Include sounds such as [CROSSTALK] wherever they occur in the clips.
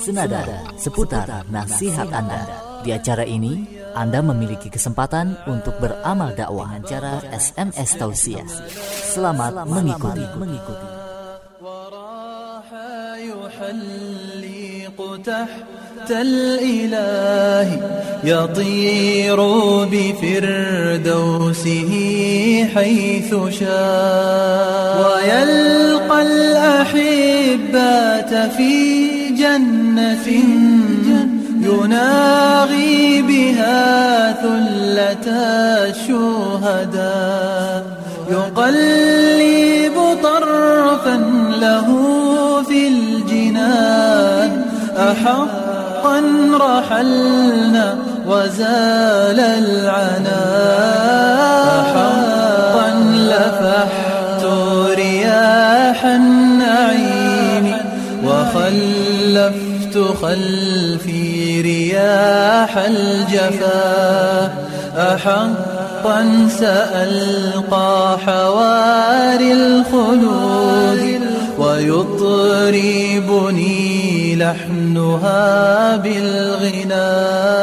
senada seputar nasihat Anda. Di acara ini, Anda memiliki kesempatan untuk beramal dakwah dengan cara SMS tausiah. Selamat mengikuti. mengikuti. تحت الإله يطير بفردوسه حيث شاء ويلقى الأحبات في جنة يناغي بها ثلة الشهداء. يقلب طرفا له في الجنان. أحقا رحلنا وزال العنا أحقا لفحت رياح وخلفت خلفي رياح الجفا. أحقا سألقى حواري الخلود ويطربني لحنها بالغناء.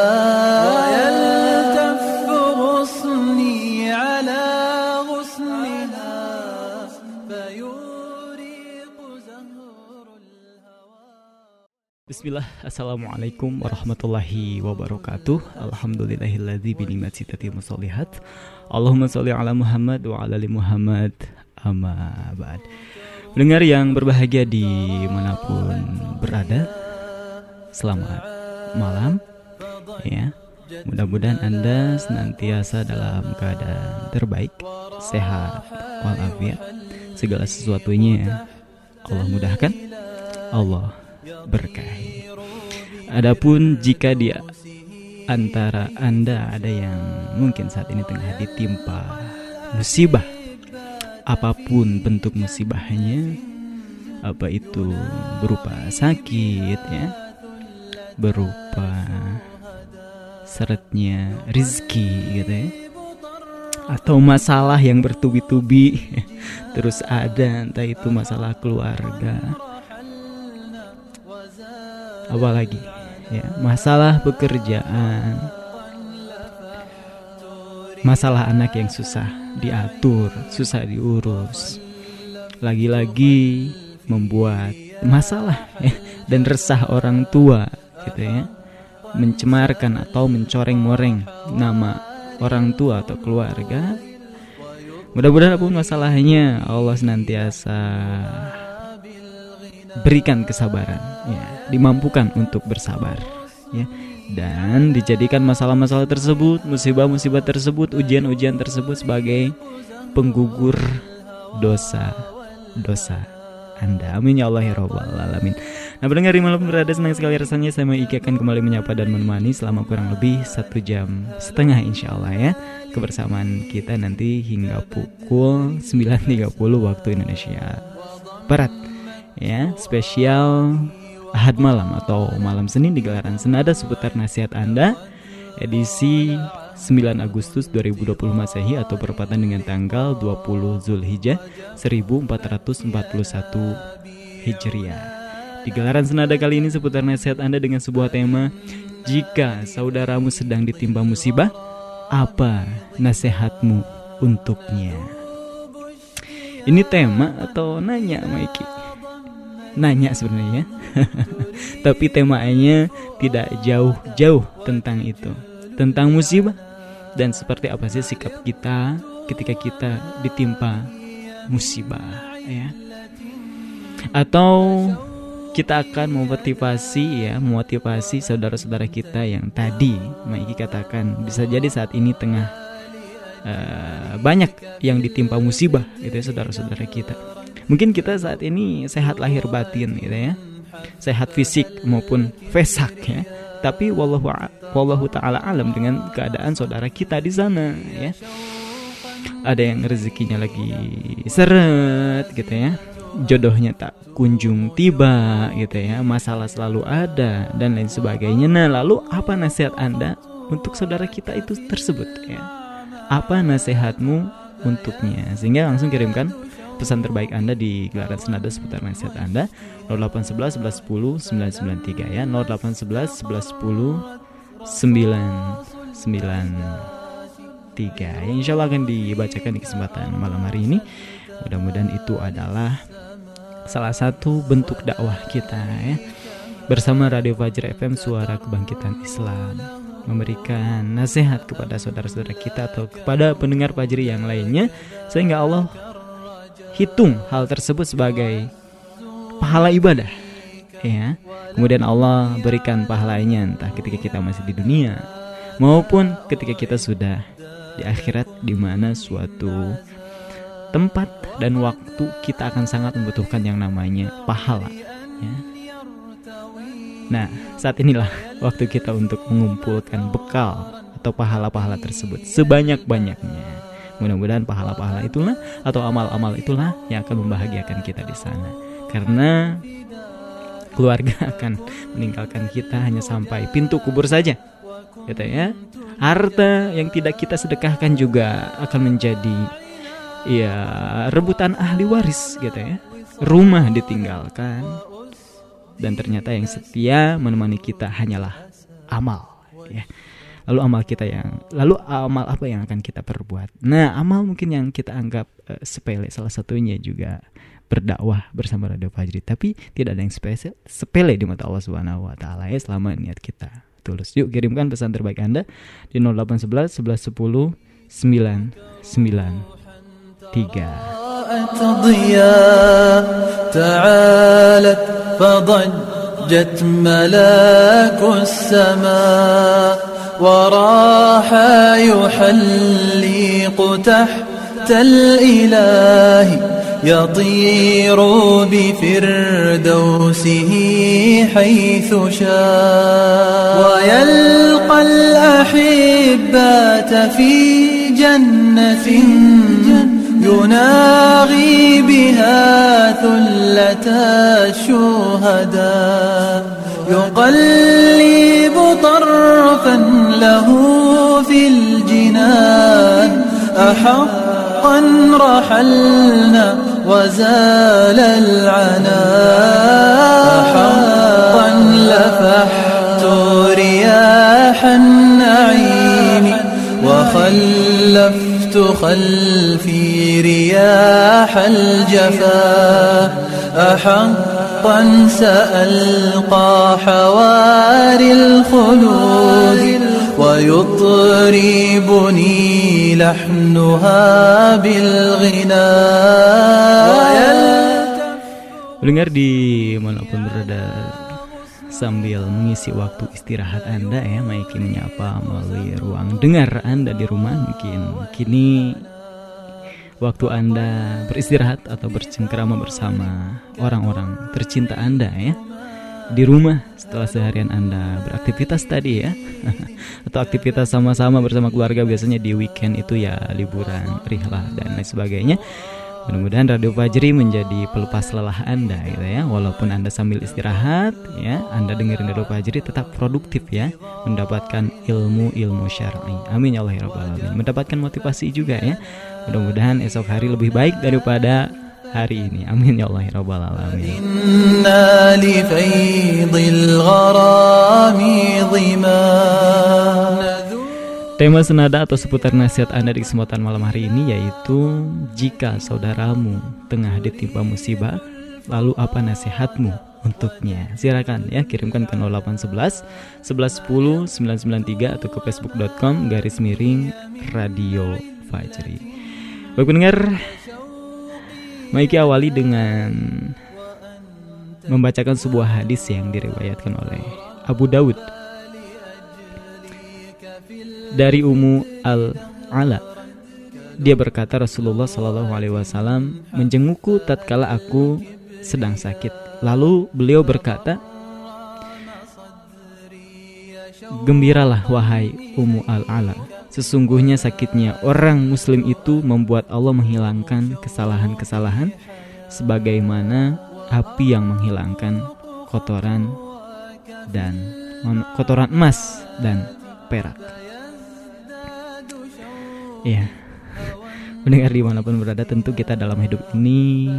Bismillah, Assalamualaikum warahmatullahi wabarakatuh. Alhamdulillahilladzi binikmati tatimmu sholihat. Allahumma sholli ala Muhammad wa ala ali Muhammad. Amma ba'd. Pendengar yang berbahagia di mana pun berada Selamat malam. Ya Mudah-mudahan Anda senantiasa dalam keadaan terbaik Sehat walafiat. Segala sesuatunya Allah mudahkan. Allah berkahi. Adapun jika di antara Anda ada yang mungkin saat ini tengah ditimpa musibah, apa pun bentuk musibahnya, apa itu berupa sakit ya, berupa seretnya rizki gitu ya, atau masalah yang bertubi-tubi [LAUGHS] terus ada entah itu masalah keluarga apalagi? Ya masalah pekerjaan. Masalah anak yang susah diatur susah diurus. Lagi-lagi membuat masalah ya, dan resah orang tua gitu ya. Mencemarkan atau mencoreng-moreng nama orang tua atau keluarga. Mudah-mudahan apa pun masalahnya. Allah senantiasa berikan kesabaran ya. Dimampukan untuk bersabar ya. Dan dijadikan masalah-masalah tersebut musibah-musibah tersebut ujian-ujian tersebut sebagai penggugur dosa dosa anda. Amin ya Allah ya Rabbal Alamin. Nah pendengar malam berada senang sekali rasanya Saya Iki akan kembali menyapa dan menemani Selama kurang lebih satu jam setengah insya Allah ya Kebersamaan kita nanti hingga pukul 9.30 waktu Indonesia Barat ya spesial Ahad malam atau malam Senin di gelaran Senada seputar nasihat Anda edisi 9 Agustus 2020 Masehi atau berpatan dengan tanggal 20 Zulhijjah 1441 Hijriah. Di gelaran Senada kali ini seputar nasihat Anda dengan sebuah tema Jika saudaramu sedang ditimpa musibah, apa nasihatmu untuknya? Ini tema atau nanya Maiki? Nanya sebenarnya. [LAUGHS] Tapi temanya tidak jauh-jauh tentang itu. Tentang musibah. Dan seperti apa sih sikap kita ketika kita ditimpa musibah ya. Atau kita akan memotivasi ya memotivasi saudara-saudara kita yang tadi Maiki katakan bisa jadi saat ini tengah uh, banyak yang ditimpa musibah gitu ya saudara-saudara kita Mungkin kita saat ini sehat lahir batin gitu ya. Sehat fisik maupun fesak ya. Tapi wallahu wallahu taala alam dengan keadaan saudara kita di sana ya. Ada yang rezekinya lagi seret gitu ya. Jodohnya tak kunjung tiba gitu ya. Masalah selalu ada dan lain sebagainya. Nah, lalu apa nasihat Anda untuk saudara kita itu tersebut ya? Apa nasihatmu untuknya? Sehingga langsung kirimkan pesan terbaik Anda di gelaran senada seputar nasihat Anda. 0811 1110 993 ya. 0811 1110 993 ya, Insya Allah akan dibacakan di kesempatan malam hari ini. Mudah-mudahan itu adalah salah satu bentuk dakwah kita ya. Bersama Radio Fajar FM Suara Kebangkitan Islam. Memberikan nasihat kepada saudara-saudara kita atau kepada pendengar Fajri yang lainnya sehingga Allah hitung hal tersebut sebagai pahala ibadah ya kemudian Allah berikan pahalanya entah ketika kita masih di dunia maupun ketika kita sudah di akhirat di mana suatu tempat dan waktu kita akan sangat membutuhkan yang namanya pahala ya. Nah, saat inilah waktu kita untuk mengumpulkan bekal atau pahala-pahala tersebut sebanyak-banyaknya. Mudah-mudahan pahala-pahala itulah atau amal-amal itulah yang akan membahagiakan kita di sana. Karena keluarga [LAUGHS] akan meninggalkan kita hanya sampai pintu kubur saja. Gitu ya. Harta yang tidak kita sedekahkan juga akan menjadi ya rebutan ahli waris gitu ya. Rumah ditinggalkan, dan ternyata yang setia menemani kita hanyalah amal ya lalu amal kita yang lalu amal apa yang akan kita perbuat nah amal mungkin yang kita anggap uh, sepele salah satunya juga berdakwah bersama Radio Fajri tapi tidak ada yang spesial sepele di mata Allah Subhanahu wa taala ya selama niat kita tulus yuk kirimkan pesan terbaik Anda di 0811 1110 993 ضياء تعالت فضجت ملاك السماء وراح يحلق تحت الإله يطير بفردوسه حيث شاء. ويلقى الأحبات في جنة يناغي بها ثلة الشهداء. يقلب طرفا له في الجنان. أحقا رحلنا وزال العنا أحقا لفحت رياح النعيم وخلفت خلفي رياح الجفا. أحقا سألقى حواري الخلود ويطربني لحنها بالغناء Mendengar di manapun berada sambil mengisi waktu istirahat Anda ya Maiki menyapa melalui ruang dengar Anda di rumah mungkin kini waktu Anda beristirahat atau bercengkrama bersama orang-orang tercinta Anda ya di rumah setelah seharian Anda beraktivitas tadi ya [LAUGHS] atau aktivitas sama-sama bersama keluarga biasanya di weekend itu ya liburan, rihlah dan lain sebagainya Mudah-mudahan Radio Fajri menjadi pelepas lelah Anda gitu ya. Walaupun Anda sambil istirahat ya, Anda dengerin Radio Fajri tetap produktif ya, mendapatkan ilmu-ilmu syar'i. Amin ya Allah ya rabbal alamin. Mendapatkan motivasi juga ya. Mudah-mudahan esok hari lebih baik daripada hari ini. Amin ya Allah ya rabbal alamin. Inna li faydil gharami Tema senada atau seputar nasihat Anda di kesempatan malam hari ini yaitu jika saudaramu tengah ditimpa musibah, lalu apa nasihatmu untuknya? Silakan ya kirimkan ke 0811 1110 993 atau ke facebook.com garis miring radio Fajri. Baik pendengar, Maiki awali dengan membacakan sebuah hadis yang diriwayatkan oleh Abu Daud dari Ummu Al-Ala. Dia berkata Rasulullah Shallallahu Alaihi Wasallam menjengukku tatkala aku sedang sakit. Lalu beliau berkata, Gembiralah wahai Ummu Al-Ala. Sesungguhnya sakitnya orang muslim itu membuat Allah menghilangkan kesalahan-kesalahan sebagaimana api yang menghilangkan kotoran dan kotoran emas dan perak. Iya. [LAUGHS] mendengar di mana pun berada tentu kita dalam hidup ini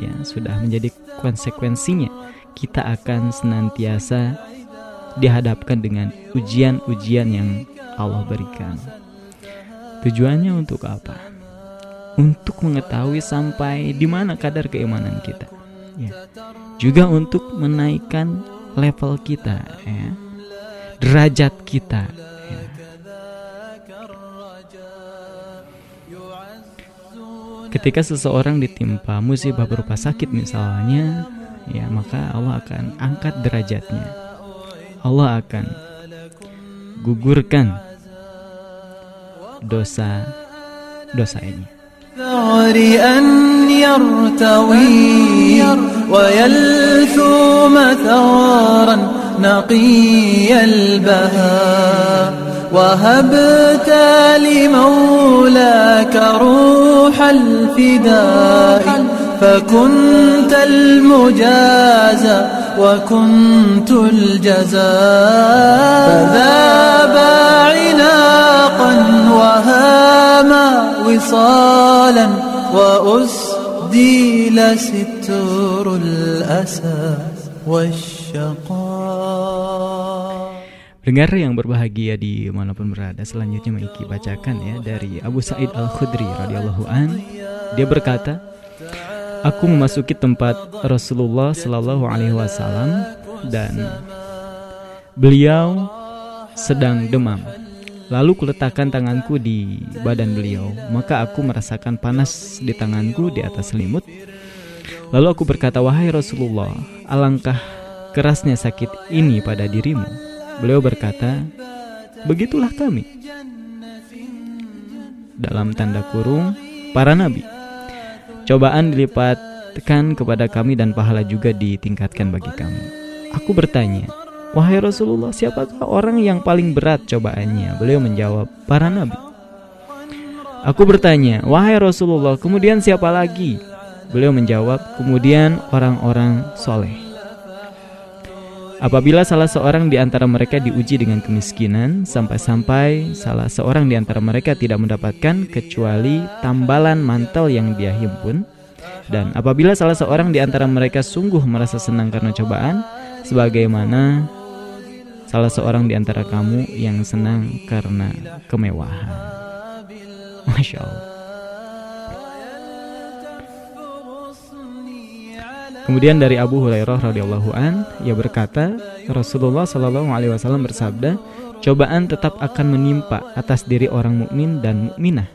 ya sudah menjadi konsekuensinya kita akan senantiasa dihadapkan dengan ujian-ujian yang Allah berikan. Tujuannya untuk apa? Untuk mengetahui sampai di mana kadar keimanan kita. Ya. Juga untuk menaikkan level kita, ya. derajat kita. Ya. Ketika seseorang ditimpa musibah berupa sakit misalnya, ya maka Allah akan angkat derajatnya. Allah akan gugurkan البهاء وهبت لمولاك روح الفداء فكنت المجازى وكنت الجزاء فذاب عناقا وهاما وصالا وأسديل ستر الأسى والشقاء Dengar yang berbahagia di manapun berada Selanjutnya Maiki bacakan ya Dari Abu Sa'id Al-Khudri radhiyallahu an Dia berkata Aku memasuki tempat Rasulullah Shallallahu Alaihi Wasallam dan beliau sedang demam. Lalu kuletakkan tanganku di badan beliau, maka aku merasakan panas di tanganku di atas selimut. Lalu aku berkata, "Wahai Rasulullah, alangkah kerasnya sakit ini pada dirimu." Beliau berkata, "Begitulah kami." Dalam tanda kurung, para nabi. Cobaan dilipatkan kepada kami dan pahala juga ditingkatkan bagi kami. Aku bertanya, Wahai Rasulullah, siapakah orang yang paling berat cobaannya? Beliau menjawab, para nabi. Aku bertanya, wahai Rasulullah, kemudian siapa lagi? Beliau menjawab, kemudian orang-orang soleh. Apabila salah seorang di antara mereka diuji dengan kemiskinan, sampai-sampai salah seorang di antara mereka tidak mendapatkan kecuali tambalan mantel yang dia himpun, dan apabila salah seorang di antara mereka sungguh merasa senang karena cobaan, sebagaimana salah seorang di antara kamu yang senang karena kemewahan. Masya Allah. Kemudian dari Abu Hurairah radhiyallahu an, ia berkata, Rasulullah shallallahu alaihi wasallam bersabda, cobaan tetap akan menimpa atas diri orang mukmin dan mukminah,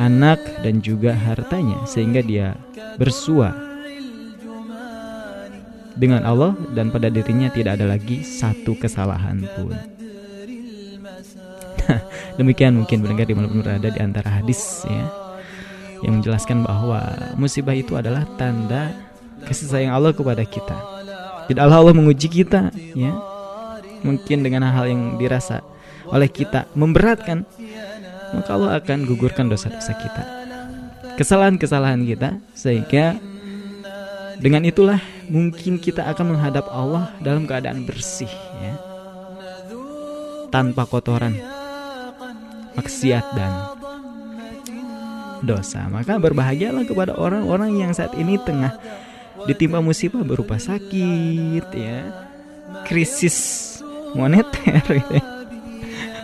anak dan juga hartanya sehingga dia bersua dengan Allah dan pada dirinya tidak ada lagi satu kesalahan pun. [LAUGHS] Demikian mungkin mendengar di mana berada di antara hadis ya yang menjelaskan bahwa musibah itu adalah tanda kasih sayang Allah kepada kita. Tidak Allah, Allah menguji kita, ya. Mungkin dengan hal-hal yang dirasa oleh kita memberatkan, maka Allah akan gugurkan dosa-dosa kita. Kesalahan-kesalahan kita sehingga dengan itulah mungkin kita akan menghadap Allah dalam keadaan bersih ya. Tanpa kotoran, maksiat dan dosa. Maka berbahagialah kepada orang-orang yang saat ini tengah ditimpa musibah berupa sakit ya. Krisis moneter [LAUGHS] gitu ya.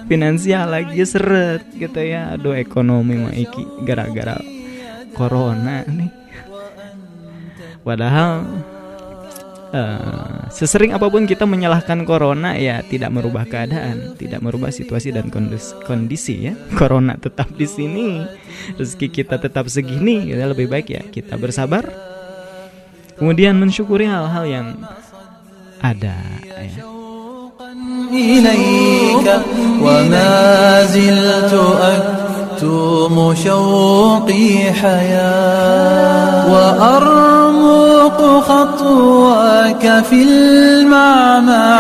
finansial lagi seret gitu ya. Aduh ekonomi mah iki gara-gara corona nih. Padahal uh, sesering apa pun kita menyalahkan corona ya tidak merubah keadaan tidak merubah situasi dan kondisi, kondisi ya. Corona tetap di sini rezeki kita tetap segini ya lebih baik ya kita bersabar kemudian mensyukuri hal-hal yang ada ya. إليك وما زلت أكتم شوقي حياة وأرمق خطواك في المعمعات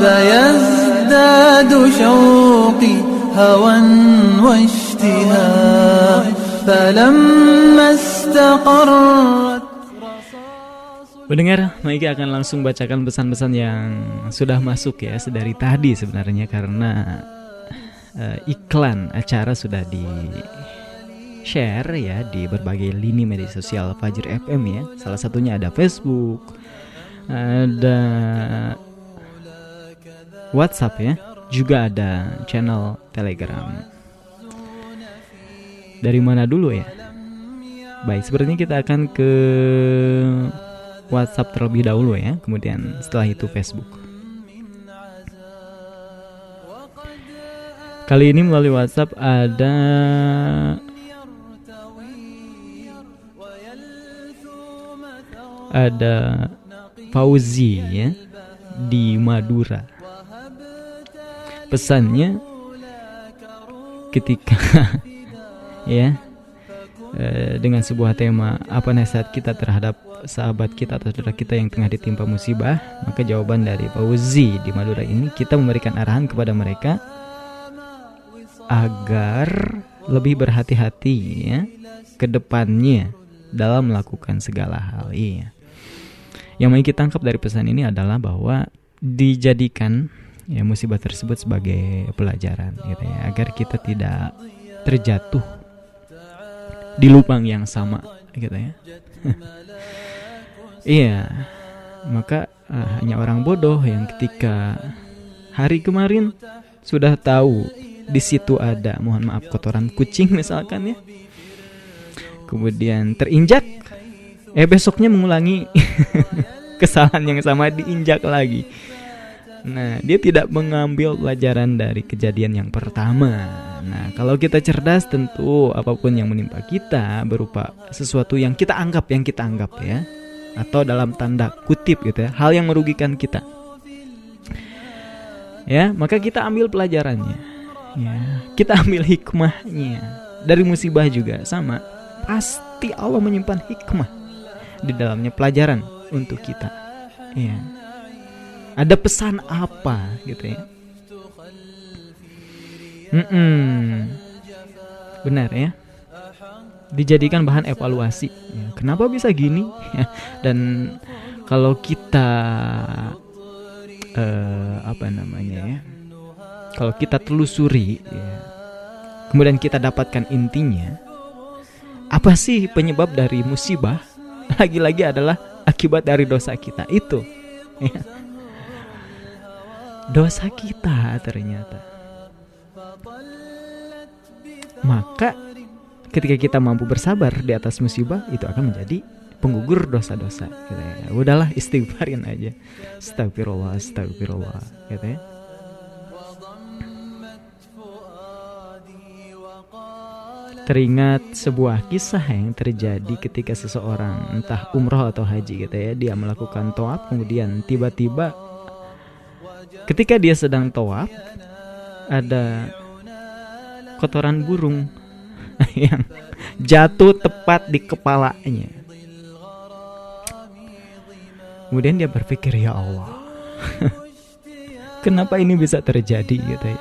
فيزداد شوقي هوى واشتهاء فلما استقرت Pendengar, Maiki akan langsung bacakan pesan-pesan yang sudah masuk ya sedari tadi sebenarnya karena uh, iklan acara sudah share ya di berbagai lini media sosial Fajr FM ya. Salah satunya ada Facebook, ada WhatsApp ya, juga ada channel Telegram. Dari mana dulu ya? Baik, sepertinya kita akan ke WhatsApp terlebih dahulu ya, kemudian setelah itu Facebook. Kali ini melalui WhatsApp ada ada Fauzi ya di Madura. Pesannya ketika [LAUGHS] ya eh, dengan sebuah tema apa nasihat kita terhadap sahabat kita atau saudara kita yang tengah ditimpa musibah maka jawaban dari Fauzi di Madura ini kita memberikan arahan kepada mereka agar lebih berhati-hati ya ke depannya dalam melakukan segala hal iya yang mau kita tangkap dari pesan ini adalah bahwa dijadikan ya musibah tersebut sebagai pelajaran gitu ya agar kita tidak terjatuh di lubang yang sama gitu ya. [LAUGHS] iya. Maka uh, hanya orang bodoh yang ketika hari kemarin sudah tahu di situ ada mohon maaf kotoran kucing misalkan ya. Kemudian terinjak eh besoknya mengulangi [LAUGHS] kesalahan yang sama diinjak lagi. Nah, dia tidak mengambil pelajaran dari kejadian yang pertama. Nah, kalau kita cerdas tentu apa pun yang menimpa kita berupa sesuatu yang kita anggap yang kita anggap ya atau dalam tanda kutip gitu ya, hal yang merugikan kita. Ya, maka kita ambil pelajarannya. Ya, kita ambil hikmahnya. Dari musibah juga sama. Pasti Allah menyimpan hikmah di dalamnya pelajaran untuk kita. Ya. Ada pesan apa gitu ya? Mm-mm. Benar ya. Dijadikan bahan evaluasi. Ya, kenapa bisa gini? [LAUGHS] Dan kalau kita uh, apa namanya ya? Kalau kita telusuri, ya, kemudian kita dapatkan intinya, apa sih penyebab dari musibah? [LAUGHS] Lagi-lagi adalah akibat dari dosa kita itu. [LAUGHS] Ya. Dosa kita ternyata. Maka ketika kita mampu bersabar di atas musibah itu akan menjadi penggugur dosa-dosa gitu ya. Udahlah istighfarin aja. Astagfirullah, astagfirullah gitu ya. Teringat sebuah kisah yang terjadi ketika seseorang entah umroh atau haji gitu ya Dia melakukan toab kemudian tiba-tiba ketika dia sedang toab Ada kotoran burung yang jatuh tepat di kepalanya. Kemudian dia berpikir ya Allah [LAUGHS] Kenapa ini bisa terjadi? Gitu ya.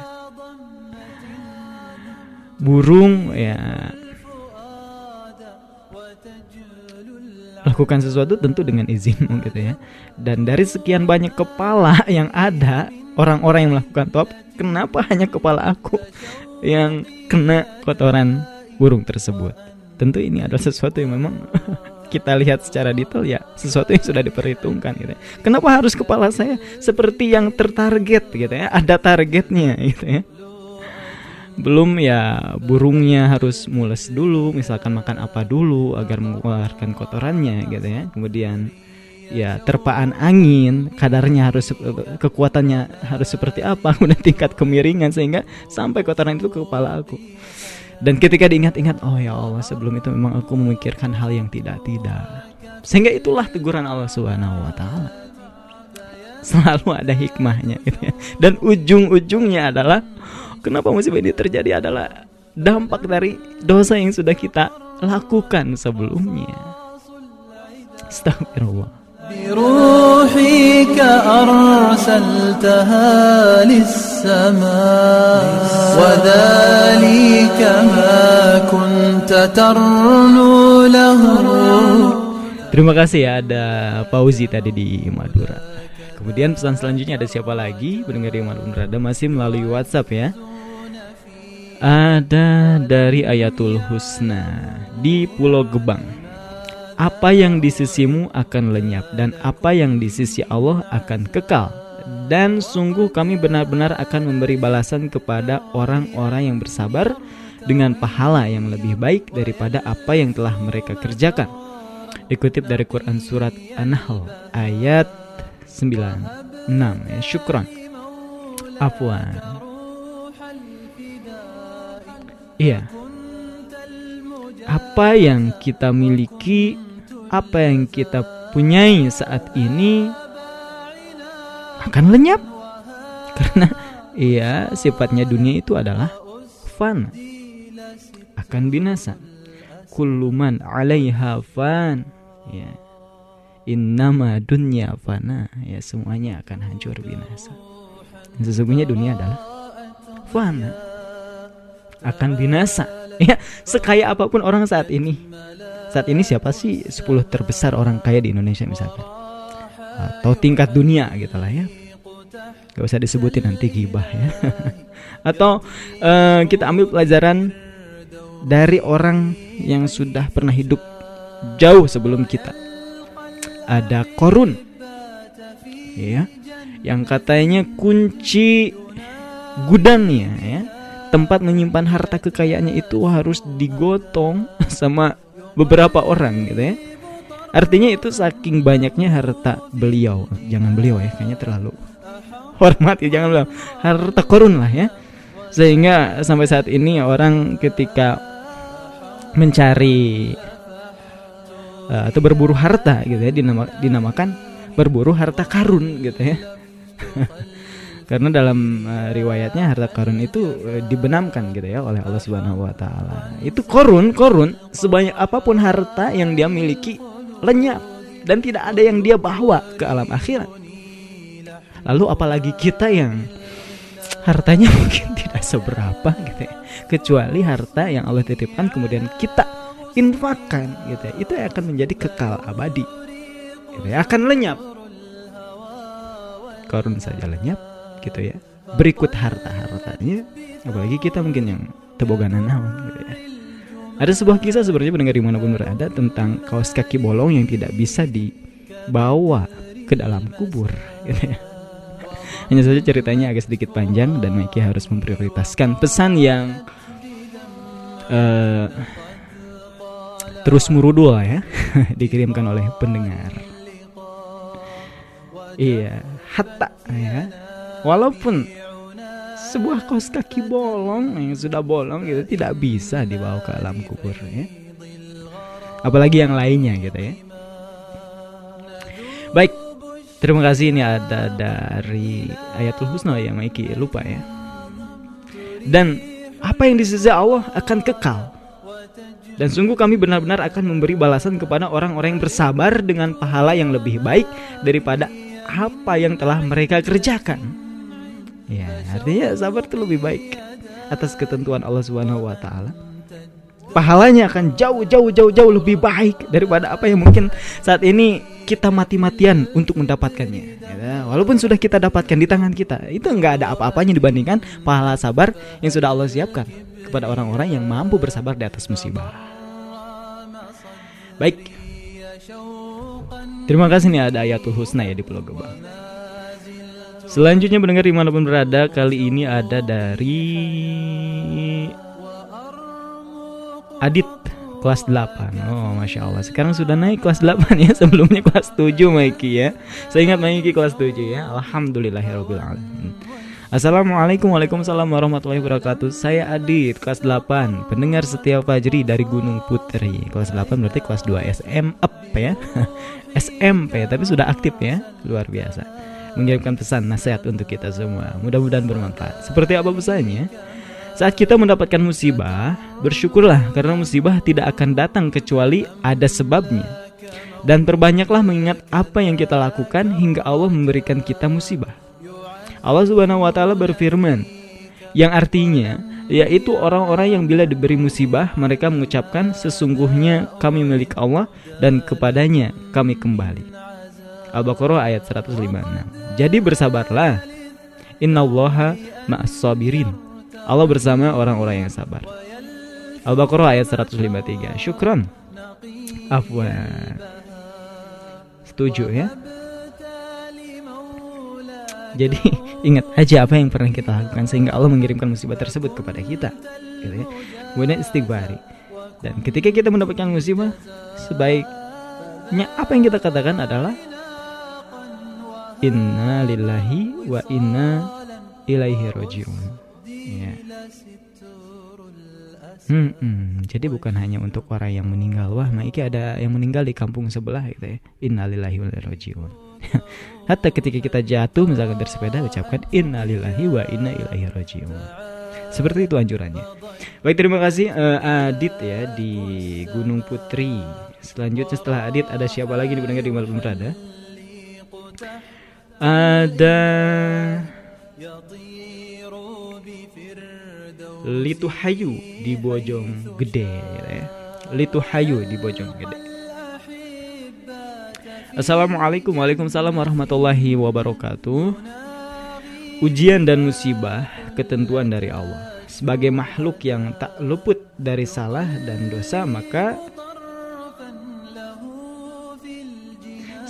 Burung ya. Lakukan sesuatu tentu dengan izin gitu ya. Dan dari sekian banyak kepala yang ada orang-orang yang melakukan top kenapa hanya kepala aku yang kena kotoran burung tersebut tentu ini adalah sesuatu yang memang [LAUGHS] kita lihat secara detail ya sesuatu yang sudah diperhitungkan gitu ya. Kenapa harus kepala saya seperti yang tertarget gitu ya? Ada targetnya gitu ya belum ya burungnya harus mules dulu misalkan makan apa dulu agar mengeluarkan kotorannya gitu ya kemudian ya terpaan angin kadarnya harus kekuatannya harus seperti apa [LAUGHS] kemudian tingkat kemiringan sehingga sampai kotoran itu ke kepala aku dan ketika diingat-ingat oh ya Allah sebelum itu memang aku memikirkan hal yang tidak tidak sehingga itulah teguran Allah Subhanahu wa taala selalu ada hikmahnya gitu ya. dan ujung-ujungnya adalah kenapa musibah ini terjadi adalah dampak dari dosa yang sudah kita lakukan sebelumnya. Astagfirullah. بروحك أرسلتها للسماء وذلك ما كنت ترنو له Terima kasih ya ada Pauzi tadi di Madura. Kemudian pesan selanjutnya ada siapa lagi? Pendengar di Madura ada masih melalui WhatsApp ya. ada dari Ayatul Husna di Pulau Gebang. Apa yang di sisimu akan lenyap dan apa yang di sisi Allah akan kekal. Dan sungguh kami benar-benar akan memberi balasan kepada orang-orang yang bersabar dengan pahala yang lebih baik daripada apa yang telah mereka kerjakan. Dikutip dari Quran surat An-Nahl ayat 96 ya. Syukran. Afwan. Iya. Apa yang kita miliki, apa yang kita punyai saat ini akan lenyap. [LAUGHS] Karena iya, sifatnya dunia itu adalah fan. Akan binasa. Kulluman 'alaiha fan. Ya. Innama dunya fana. Ya, semuanya akan hancur binasa. Sesungguhnya dunia adalah fana akan binasa. [LAUGHS] Ya, sekaya apa pun orang saat ini. Saat ini siapa sih 10 terbesar orang kaya di Indonesia misalkan? Atau tingkat dunia gitu lah ya. Gak usah disebutin nanti gibah ya. [LAUGHS] Atau uh, kita ambil pelajaran dari orang yang sudah pernah hidup jauh sebelum kita. Ada Korun. Ya. Yang katanya kunci gudangnya ya tempat menyimpan harta kekayaannya itu harus digotong [LAUGHS] sama beberapa orang gitu ya. Artinya itu saking banyaknya harta beliau, jangan beliau ya, kayaknya terlalu [LAUGHS] hormat ya, jangan beliau. Harta korun lah ya. Sehingga sampai saat ini orang ketika mencari uh, atau berburu harta gitu ya dinama, dinamakan berburu harta karun gitu ya. [LAUGHS] karena dalam uh, riwayatnya harta karun itu uh, dibenamkan gitu ya oleh Allah Subhanahu wa taala. Itu korun, korun sebanyak apa pun harta yang dia miliki lenyap dan tidak ada yang dia bawa ke alam akhirat. Lalu apalagi kita yang hartanya [LAUGHS] mungkin tidak seberapa gitu ya. Kecuali harta yang Allah titipkan kemudian kita infakkan gitu ya. Itu akan menjadi kekal abadi. Gitu ya. Akan lenyap. Korun saja lenyap, gitu ya. Berikut harta hartanya apalagi kita mungkin yang teboganan naon gitu ya. Ada sebuah kisah sebenarnya pendengar di mana pun berada tentang kaos kaki bolong yang tidak bisa dibawa ke dalam kubur gitu ya. Hanya saja ceritanya agak sedikit panjang dan Mikey harus memprioritaskan pesan yang uh, terus murudul ya [LAUGHS] dikirimkan oleh pendengar. Iya hatta ya walaupun sebuah kaos kaki bolong yang sudah bolong gitu tidak bisa dibawa ke alam kubur ya. Apalagi yang lainnya gitu ya. Baik terima kasih. Ini ada dari ayatul husna yang Maiki. Lupa ya. Dan apa yang di sisi Allah akan kekal. Dan sungguh kami benar-benar akan memberi balasan kepada orang-orang yang bersabar dengan pahala yang lebih baik daripada apa yang telah mereka kerjakan. Ya, artinya sabar itu lebih baik atas ketentuan Allah Subhanahu wa taala. Pahalanya akan jauh jauh jauh jauh lebih baik daripada apa yang mungkin saat ini kita mati-matian untuk mendapatkannya. Ya, walaupun sudah kita dapatkan di tangan kita, itu enggak ada apa-apanya dibandingkan pahala sabar yang sudah Allah siapkan kepada orang-orang yang mampu bersabar di atas musibah. Baik. Terima kasih nih ada ayatul husna ya di Pulau Gebang. Selanjutnya mendengar di mana pun berada Kali ini ada dari Adit kelas 8 Oh Masya Allah. Sekarang sudah naik kelas 8 ya [LAUGHS] Sebelumnya kelas 7 Maiki ya. Saya ingat Maiki kelas 7 ya. Alhamdulillahirrahmanirrahim Assalamualaikum Waalaikumsalam warahmatullahi wabarakatuh. Saya Adit kelas 8 Pendengar setiap Fajri dari Gunung Putri. Kelas 8 berarti kelas 2 SM up ya. [LAUGHS] SMP tapi sudah aktif ya. Luar biasa mengirimkan pesan nasihat untuk kita semua. Mudah-mudahan bermanfaat. Seperti apa pesannya? Saat kita mendapatkan musibah, bersyukurlah karena musibah tidak akan datang kecuali ada sebabnya. Dan perbanyaklah mengingat apa yang kita lakukan hingga Allah memberikan kita musibah. Allah Subhanahu wa taala berfirman yang artinya yaitu orang-orang yang bila diberi musibah mereka mengucapkan sesungguhnya kami milik Allah dan kepadanya kami kembali. Al-Baqarah ayat 156. Jadi bersabarlah. Innallaha ma'as sabirin. Allah bersama orang-orang yang sabar. Al-Baqarah ayat 153. Syukron. Afwan. Setuju ya? Jadi [LAUGHS] ingat aja apa yang pernah kita lakukan sehingga Allah mengirimkan musibah tersebut kepada kita. Gitu ya. Kemudian istighfari. Dan ketika kita mendapatkan musibah, sebaiknya apa yang kita katakan adalah Inna lillahi wa inna ilaihi rojiun. Ya. Hmm, hmm, jadi bukan hanya untuk orang yang meninggal. Wah, Maiki ada yang meninggal di kampung sebelah gitu ya. Innalillahi wa rojiun. [LAUGHS] Hatta ketika kita jatuh misalkan dari sepeda ucapkan innalillahi wa inna ilaihi rajiun. Seperti itu anjurannya. Baik, terima kasih uh, Adit ya di Gunung Putri. Selanjutnya setelah Adit ada siapa lagi di pendengar di malam berada? Ada Litu Hayu di Bojong Gede ya. Litu Hayu di Bojong Gede. Assalamualaikum Waalaikumsalam warahmatullahi wabarakatuh Ujian dan musibah ketentuan dari Allah Sebagai makhluk yang tak luput dari salah dan dosa Maka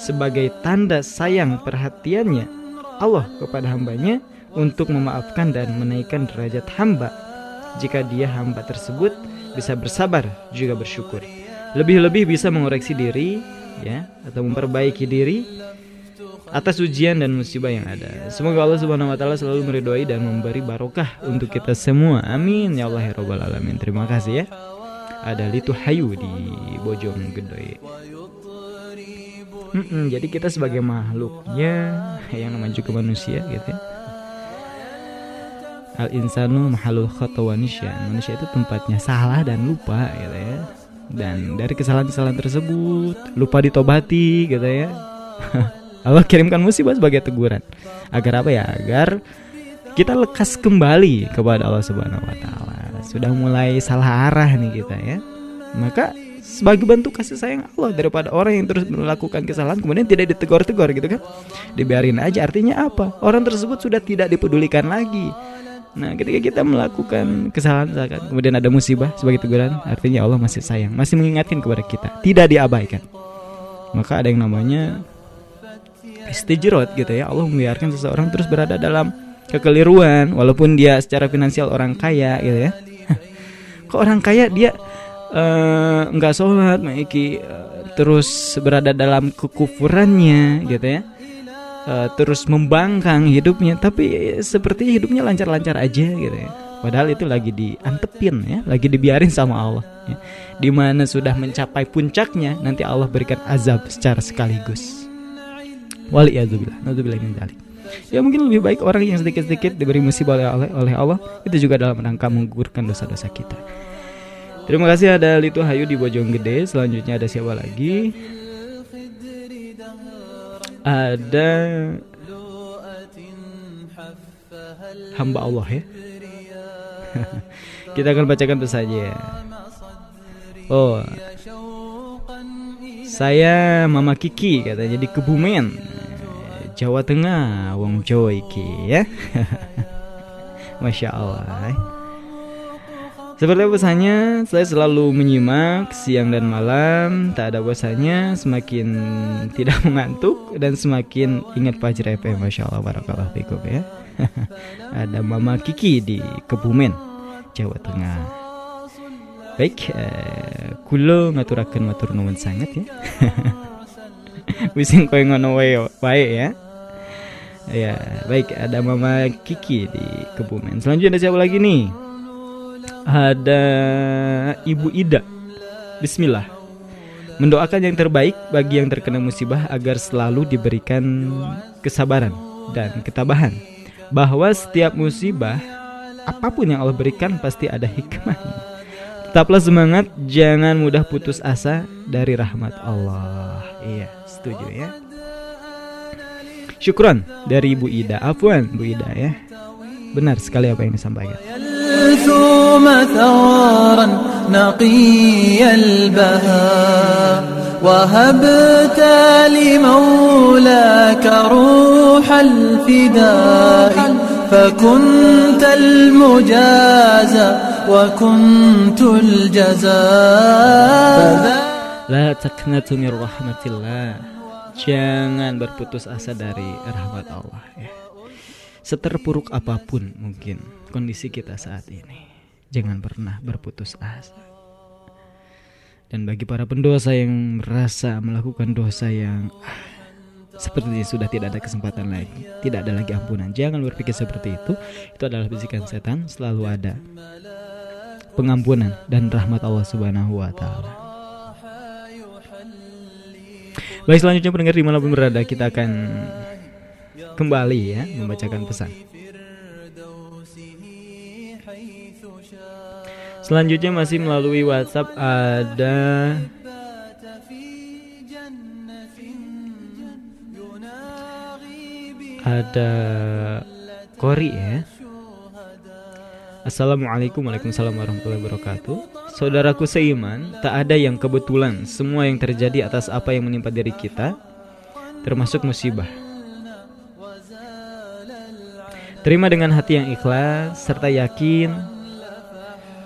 Sebagai tanda sayang perhatiannya Allah kepada hambanya Untuk memaafkan dan menaikkan derajat hamba Jika dia hamba tersebut bisa bersabar juga bersyukur Lebih-lebih bisa mengoreksi diri ya atau memperbaiki diri atas ujian dan musibah yang ada. Semoga Allah Subhanahu wa taala selalu meridhoi dan memberi barokah untuk kita semua. Amin ya Allah ya rabbal alamin. Terima kasih ya. Ada Litu Hayu di Bojong Hmm, jadi kita sebagai makhluknya yang namanya juga manusia gitu ya. Al insanu mahalul khatawanisya. Manusia itu tempatnya salah dan lupa gitu ya. Dan dari kesalahan-kesalahan tersebut lupa ditobati gitu ya. [LAUGHS] Allah kirimkan musibah sebagai teguran. Agar apa ya? Agar kita lekas kembali kepada Allah Subhanahu wa taala. Sudah mulai salah arah nih kita ya. Maka sebagai bentuk kasih sayang Allah daripada orang yang terus melakukan kesalahan kemudian tidak ditegur-tegur gitu kan dibiarin aja artinya apa orang tersebut sudah tidak dipedulikan lagi Nah, ketika kita melakukan kesalahan misalkan kemudian ada musibah sebagai teguran, artinya Allah masih sayang, masih mengingatkan kepada kita, tidak diabaikan. Maka ada yang namanya istijrot gitu ya. Allah membiarkan seseorang terus berada dalam kekeliruan walaupun dia secara finansial orang kaya gitu ya. [LAUGHS] Kok orang kaya dia uh, nggak sholat, maiki. Uh, terus berada dalam kekufurannya gitu ya. Uh, terus membangkang hidupnya. Tapi seperti hidupnya lancar-lancar aja gitu ya. Padahal itu lagi diantepin ya. Lagi dibiarin sama Allah ya. di mana sudah mencapai puncaknya nanti Allah berikan azab secara sekaligus. Wali naudzubillah min dzalik. Ya mungkin lebih baik orang yang sedikit-sedikit diberi musibah oleh oleh Allah itu juga dalam rangka menggugurkan dosa-dosa kita Terima kasih ada Litu Hayu di Bojonggede. Selanjutnya ada siapa lagi? ada hamba Allah ya. [LAUGHS] Kita akan bacakan saja. Oh. Saya Mama Kiki katanya di Kebumen. Jawa Tengah, wong Jawa iki ya. [LAUGHS] Masya Allah. Seperti pesannya, saya selalu menyimak siang dan malam. Tak ada bosannya, semakin tidak mengantuk dan semakin ingat Fajr FM. Masya Allah, barakallah fikum ya. [LAUGHS] ada Mama Kiki di Kebumen, Jawa Tengah. Baik, eh, kulo ngaturakan matur nuwun sangat ya. [LAUGHS] Wising kowe ngono wae ya. Ya, baik ada Mama Kiki di Kebumen. Selanjutnya ada siapa lagi nih? Ada Ibu Ida. Bismillah. Mendoakan yang terbaik bagi yang terkena musibah agar selalu diberikan kesabaran dan ketabahan. Bahwa setiap musibah apa pun yang Allah berikan pasti ada hikmahnya. Tetaplah semangat, jangan mudah putus asa dari rahmat Allah. Iya, setuju ya. Syukron dari Ibu Ida. Afwan Bu Ida ya. Benar sekali apa yang disampaikan. الثوم ثوارا نقي البهاء. وهبت لمولاك روح الفداء فكنت المجازى وكنت الجزاء. لا تقنطني رحمة الله. Jangan berputus asa dari rahmat Allah ya. Seterpuruk apapun mungkin. Kondisi kita saat ini, jangan pernah berputus asa. Dan bagi para pendosa yang merasa melakukan dosa yang ah, sepertinya sudah tidak ada kesempatan lagi, tidak ada lagi ampunan, jangan berpikir seperti itu. Itu adalah bisikan setan, selalu ada pengampunan dan rahmat Allah Subhanahu wa taala. Baik selanjutnya pendengar di mana pun berada kita akan kembali ya membacakan pesan. Selanjutnya masih melalui WhatsApp ada ada Kori ya. Assalamualaikum warahmatullahi wabarakatuh. Saudaraku seiman, tak ada yang kebetulan. Semua yang terjadi atas apa yang menimpa diri kita, termasuk musibah. Terima dengan hati yang ikhlas serta yakin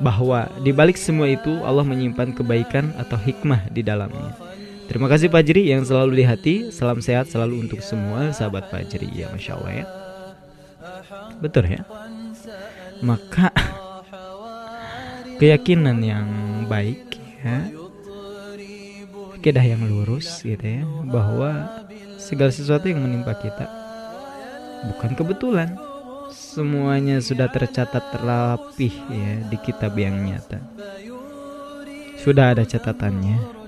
bahwa di balik semua itu Allah menyimpan kebaikan atau hikmah di dalamnya. Terima kasih Pak Jiri yang selalu di hati. Salam sehat selalu untuk semua sahabat Pak Jiri. Ya Masya Allah ya. Betul ya. Maka [LAUGHS] keyakinan yang baik ya kedah yang lurus gitu ya bahwa segala sesuatu yang menimpa kita bukan kebetulan semuanya sudah tercatat terlapih ya di kitab yang nyata. Sudah ada catatannya.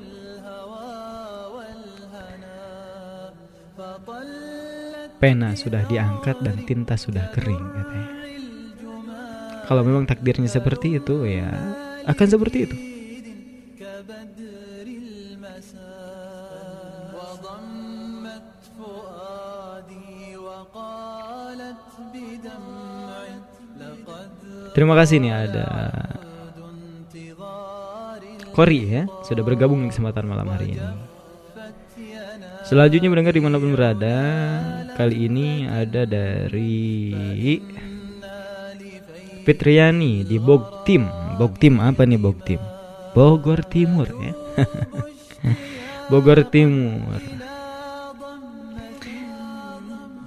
Pena sudah diangkat dan tinta sudah kering katanya. Kalau memang takdirnya seperti itu ya akan seperti itu Terima kasih nih ada Kori ya sudah bergabung di kesempatan malam hari ini. Selanjutnya mendengar di mana pun berada Kali ini ada dari Fitriani di Bogtim. Bogtim apa nih Bogtim? Bogor Timur ya. [LAUGHS] Bogor Timur.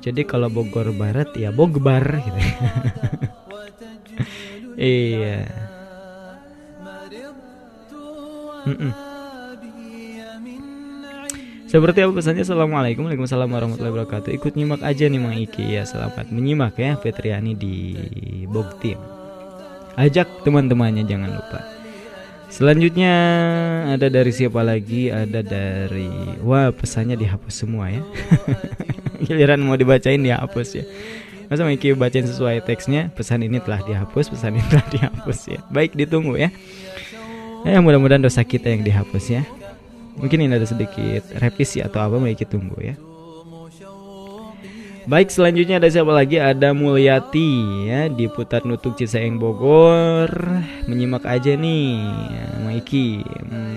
Jadi kalau Bogor Barat ya Bogbar gitu. [LAUGHS] iya. Mm -mm. Seperti apa pesannya? Assalamualaikum Waalaikumsalam warahmatullahi wabarakatuh. Ikut nyimak aja nih Mang Iki. Ya Selamat menyimak ya Petriani di Bogtim Ajak teman-temannya jangan lupa. Selanjutnya ada dari siapa lagi? Ada dari Wah pesannya dihapus semua ya. [LAUGHS] Giliran mau dibacain dihapus ya Masa Mang Iki bacain sesuai teksnya Pesan ini telah dihapus Pesan ini telah dihapus ya. Baik ditunggu ya. Ya mudah-mudahan dosa kita yang dihapus ya. Mungkin ini ada sedikit revisi atau apa mari kita tunggu ya. Baik selanjutnya ada siapa lagi? Ada Mulyati ya di Putar Nutuk Cisaeng Bogor. Menyimak aja nih ya, Mang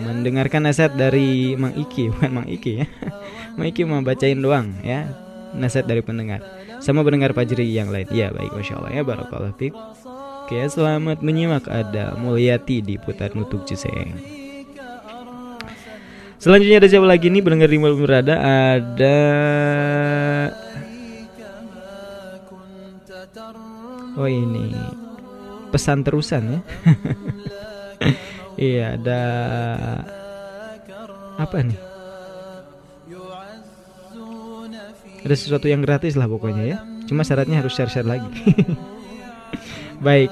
mendengarkan nasihat dari Mang Iki bukan Mang Iki ya. [LAUGHS] Mang Iki mau bacain doang ya nasihat dari pendengar sama pendengar Pajri yang lain. Ya baik. Masya Allah ya. Barakallah Oke selamat menyimak ada Mulyati di Putar Nutuk Cisaeng Selanjutnya ada siapa lagi nih? Pendengar di berada ada Oh ini. Pesan terusan ya. [LAUGHS] iya ada apa nih? Ada sesuatu yang gratis lah pokoknya ya. Cuma syaratnya harus share-share lagi. [LAUGHS] Baik.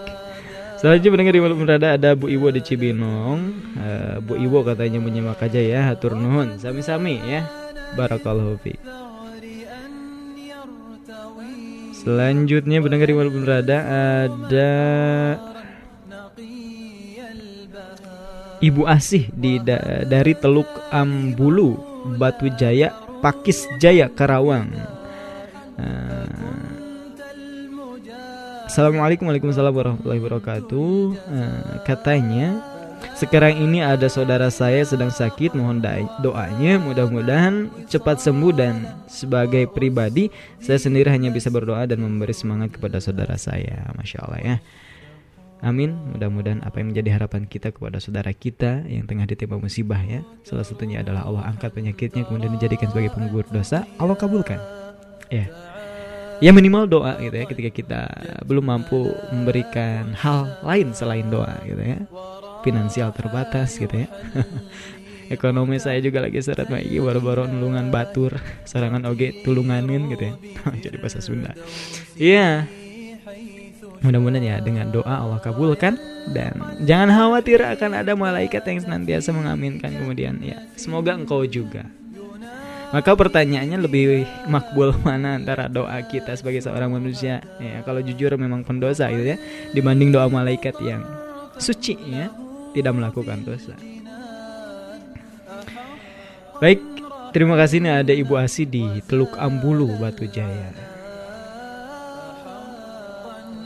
Selanjutnya pendengar di malam berada ada Bu Iwo di Cibinong. Uh, Bu Iwo katanya menyimak aja ya, hatur nuhun. Sami-sami ya. Barakallahu fi. Selanjutnya pendengar di malam berada ada Ibu Asih di da dari Teluk Ambulu, Batu Jaya, Pakis Jaya, Karawang. Assalamualaikum warahmatullahi wabarakatuh. Uh, katanya Sekarang ini ada saudara saya sedang sakit, mohon doanya mudah-mudahan cepat sembuh dan sebagai pribadi saya sendiri hanya bisa berdoa dan memberi semangat kepada saudara saya. Masya Allah ya. Amin. Mudah-mudahan apa yang menjadi harapan kita kepada saudara kita yang tengah ditimpa musibah ya. Salah satunya adalah Allah angkat penyakitnya kemudian dijadikan sebagai penggugur dosa. Allah kabulkan. Ya ya minimal doa gitu ya ketika kita belum mampu memberikan hal lain selain doa gitu ya finansial terbatas gitu ya [LAUGHS] ekonomi saya juga lagi seret lagi baru-baru nulungan batur serangan oge tulunganin gitu ya [LAUGHS] jadi bahasa Sunda iya mudah-mudahan ya dengan doa Allah kabulkan dan jangan khawatir akan ada malaikat yang senantiasa mengaminkan kemudian ya semoga engkau juga maka pertanyaannya lebih makbul [LAUGHS] mana antara doa kita sebagai seorang manusia ya kalau jujur memang pendosa gitu ya dibanding doa malaikat yang suci ya tidak melakukan dosa. Baik, terima kasih nih ada Ibu Asi di Teluk Ambulu Batu Jaya.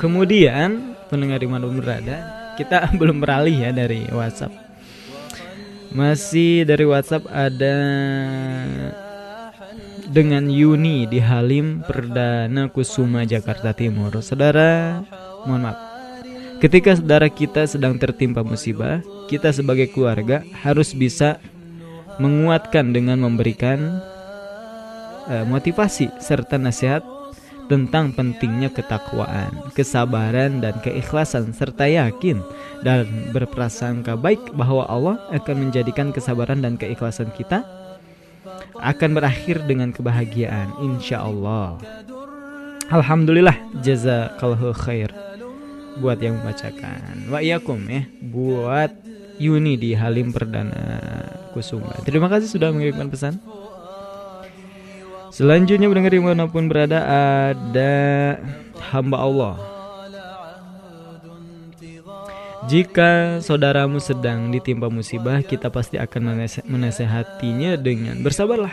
Kemudian pendengar di mana pun berada, kita [LAUGHS] belum beralih ya dari WhatsApp. Masih dari WhatsApp ada dengan Yuni di Halim Perdana Kusuma Jakarta Timur. Saudara, mohon maaf. Ketika saudara kita sedang tertimpa musibah, kita sebagai keluarga harus bisa menguatkan dengan memberikan uh, motivasi serta nasihat tentang pentingnya ketakwaan, kesabaran dan keikhlasan serta yakin dan berprasangka baik bahwa Allah akan menjadikan kesabaran dan keikhlasan kita akan berakhir dengan kebahagiaan insya Allah. Alhamdulillah jazakallahu khair buat yang membacakan. Wa ya buat Yuni di Halim Perdana Kusuma. Terima kasih sudah mengirimkan pesan Selanjutnya mendengar di mana pun berada ada hamba Allah Jika saudaramu sedang ditimpa musibah, kita pasti akan menasehatinya dengan bersabarlah.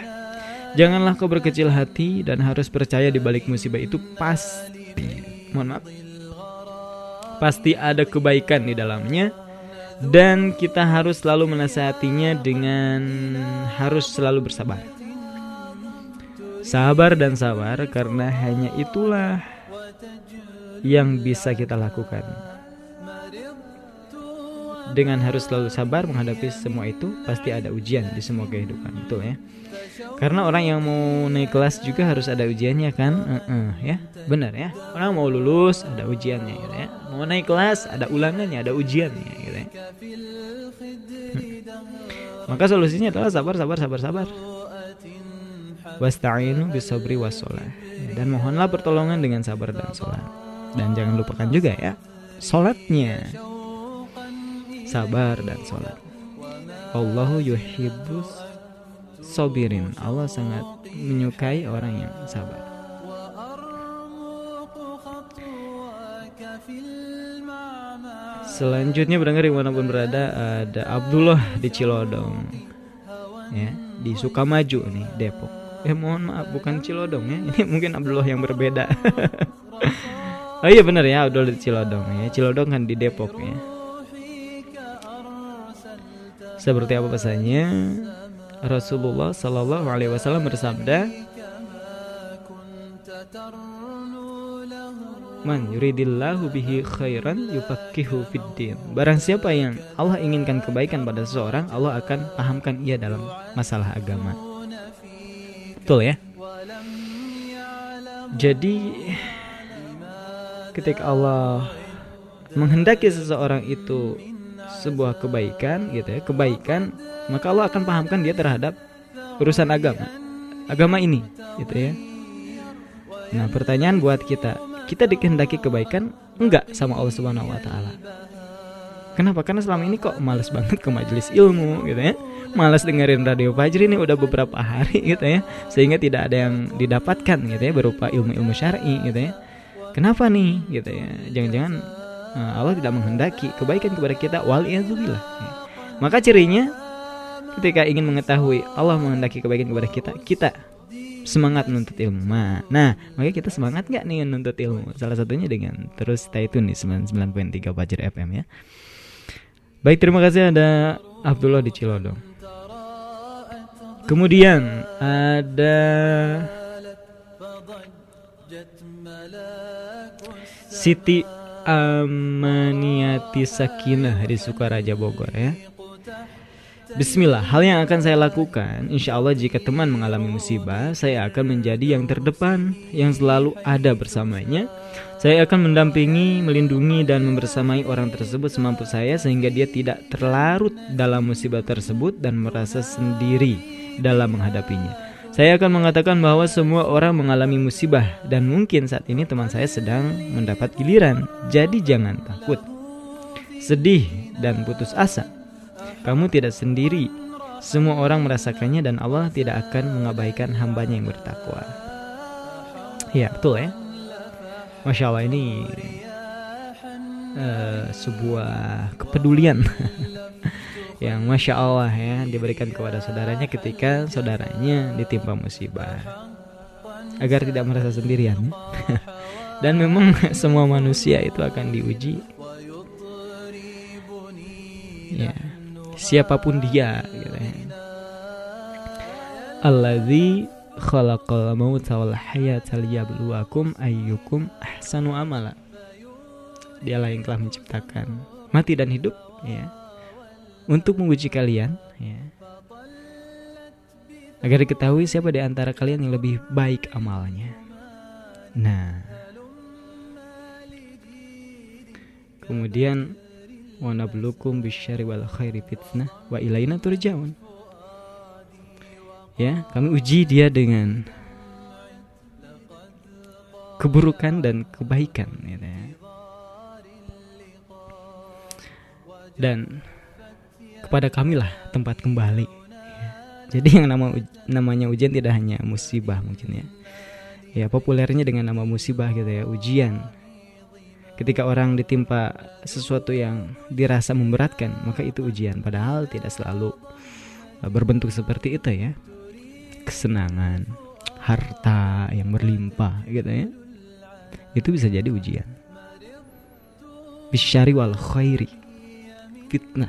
Janganlah kau berkecil hati dan harus percaya di balik musibah itu pasti, mohon maaf, pasti ada kebaikan di dalamnya dan kita harus selalu menasehatinya dengan harus selalu bersabar. Sabar dan sabar karena hanya itulah yang bisa kita lakukan. Dengan harus selalu sabar menghadapi semua itu pasti ada ujian di semua kehidupan itu ya? Karena orang yang mau naik kelas juga harus ada ujiannya kan? Uh -uh, ya? Benar ya? Orang mau lulus ada ujiannya gitu ya? Mau naik kelas ada ulangannya ada ujiannya gitu ya? Hmm. maka solusinya adalah sabar sabar sabar sabar wasta'inu bisabri wasolah dan mohonlah pertolongan dengan sabar dan sholat. Dan jangan lupakan juga ya sholatnya. Sabar dan sholat. Allahu yuhibbus sobirin Allah sangat menyukai orang yang sabar. Selanjutnya berdengar di mana pun berada ada Abdullah di Cilodong ya di Sukamaju nih Depok eh mohon maaf bukan Cilodong ya ini [LAUGHS] mungkin Abdullah yang berbeda [LAUGHS] oh iya benar ya Abdullah di Cilodong ya Cilodong kan di Depok ya seperti apa pesannya? Rasulullah Shallallahu Alaihi Wasallam bersabda, Man yuridillahu bihi khairan yufakihu fiddin. Barang siapa yang Allah inginkan kebaikan pada seseorang, Allah akan pahamkan ia dalam masalah agama. Betul ya? Jadi ketika Allah menghendaki seseorang itu sebuah kebaikan gitu ya kebaikan maka Allah akan pahamkan dia terhadap urusan agama agama ini gitu ya nah pertanyaan buat kita kita dikehendaki kebaikan enggak sama Allah Subhanahu Wa Taala Kenapa? Karena selama ini kok males banget ke majelis ilmu gitu ya Males dengerin radio Fajri ini udah beberapa hari gitu ya Sehingga tidak ada yang didapatkan gitu ya Berupa ilmu-ilmu syari gitu ya Kenapa nih gitu ya Jangan-jangan Eh, Allah tidak menghendaki kebaikan kepada kita waliyadzubillah. Maka cirinya ketika ingin mengetahui Allah menghendaki kebaikan kepada kita, kita semangat menuntut ilmu. Nah, makanya kita semangat nggak nih menuntut ilmu? Salah satunya dengan terus stay tune di 99.3 Fajar FM ya. Baik, terima kasih ada Abdullah di Cilodong. Kemudian ada Siti Amaniati Sakinah di Sukaraja Bogor ya. Bismillah, hal yang akan saya lakukan, insya Allah jika teman mengalami musibah, saya akan menjadi yang terdepan, yang selalu ada bersamanya. Saya akan mendampingi, melindungi, dan membersamai orang tersebut semampu saya sehingga dia tidak terlarut dalam musibah tersebut dan merasa sendiri dalam menghadapinya. Saya akan mengatakan bahwa semua orang mengalami musibah dan mungkin saat ini teman saya sedang mendapat giliran. Jadi jangan takut, sedih, dan putus asa kamu tidak sendiri. Semua orang merasakannya dan Allah tidak akan mengabaikan hambanya yang bertakwa. Ya betul ya. Masya Allah ini uh, sebuah kepedulian [LAUGHS] yang masya Allah ya diberikan kepada saudaranya ketika saudaranya ditimpa musibah agar tidak merasa sendirian ya. [LAUGHS] dan memang [LAUGHS] semua manusia itu akan diuji ya siapa pun dia gitu ya. Khalaqal mauta wal hayata liyabluwakum ayyukum ahsanu amala. Dialah yang telah menciptakan mati dan hidup ya. Untuk menguji kalian ya. Agar diketahui siapa di antara kalian yang lebih baik amalnya. Nah. Kemudian wa nablukum bisyari wal khairi fitnah wa ilaina turja'un. Ya, kami uji dia dengan keburukan dan kebaikan gitu ya. Dan kepada kamilah tempat kembali. Ya. Jadi yang nama namanya ujian tidak hanya musibah mungkin ya. Ya populernya dengan nama musibah gitu ya, ujian Ketika orang ditimpa sesuatu yang dirasa memberatkan, maka itu ujian. Padahal tidak selalu uh, berbentuk seperti itu ya. Kesenangan, harta yang berlimpah gitu ya. Itu bisa jadi ujian. Bisyari wal khairi. Fitnah.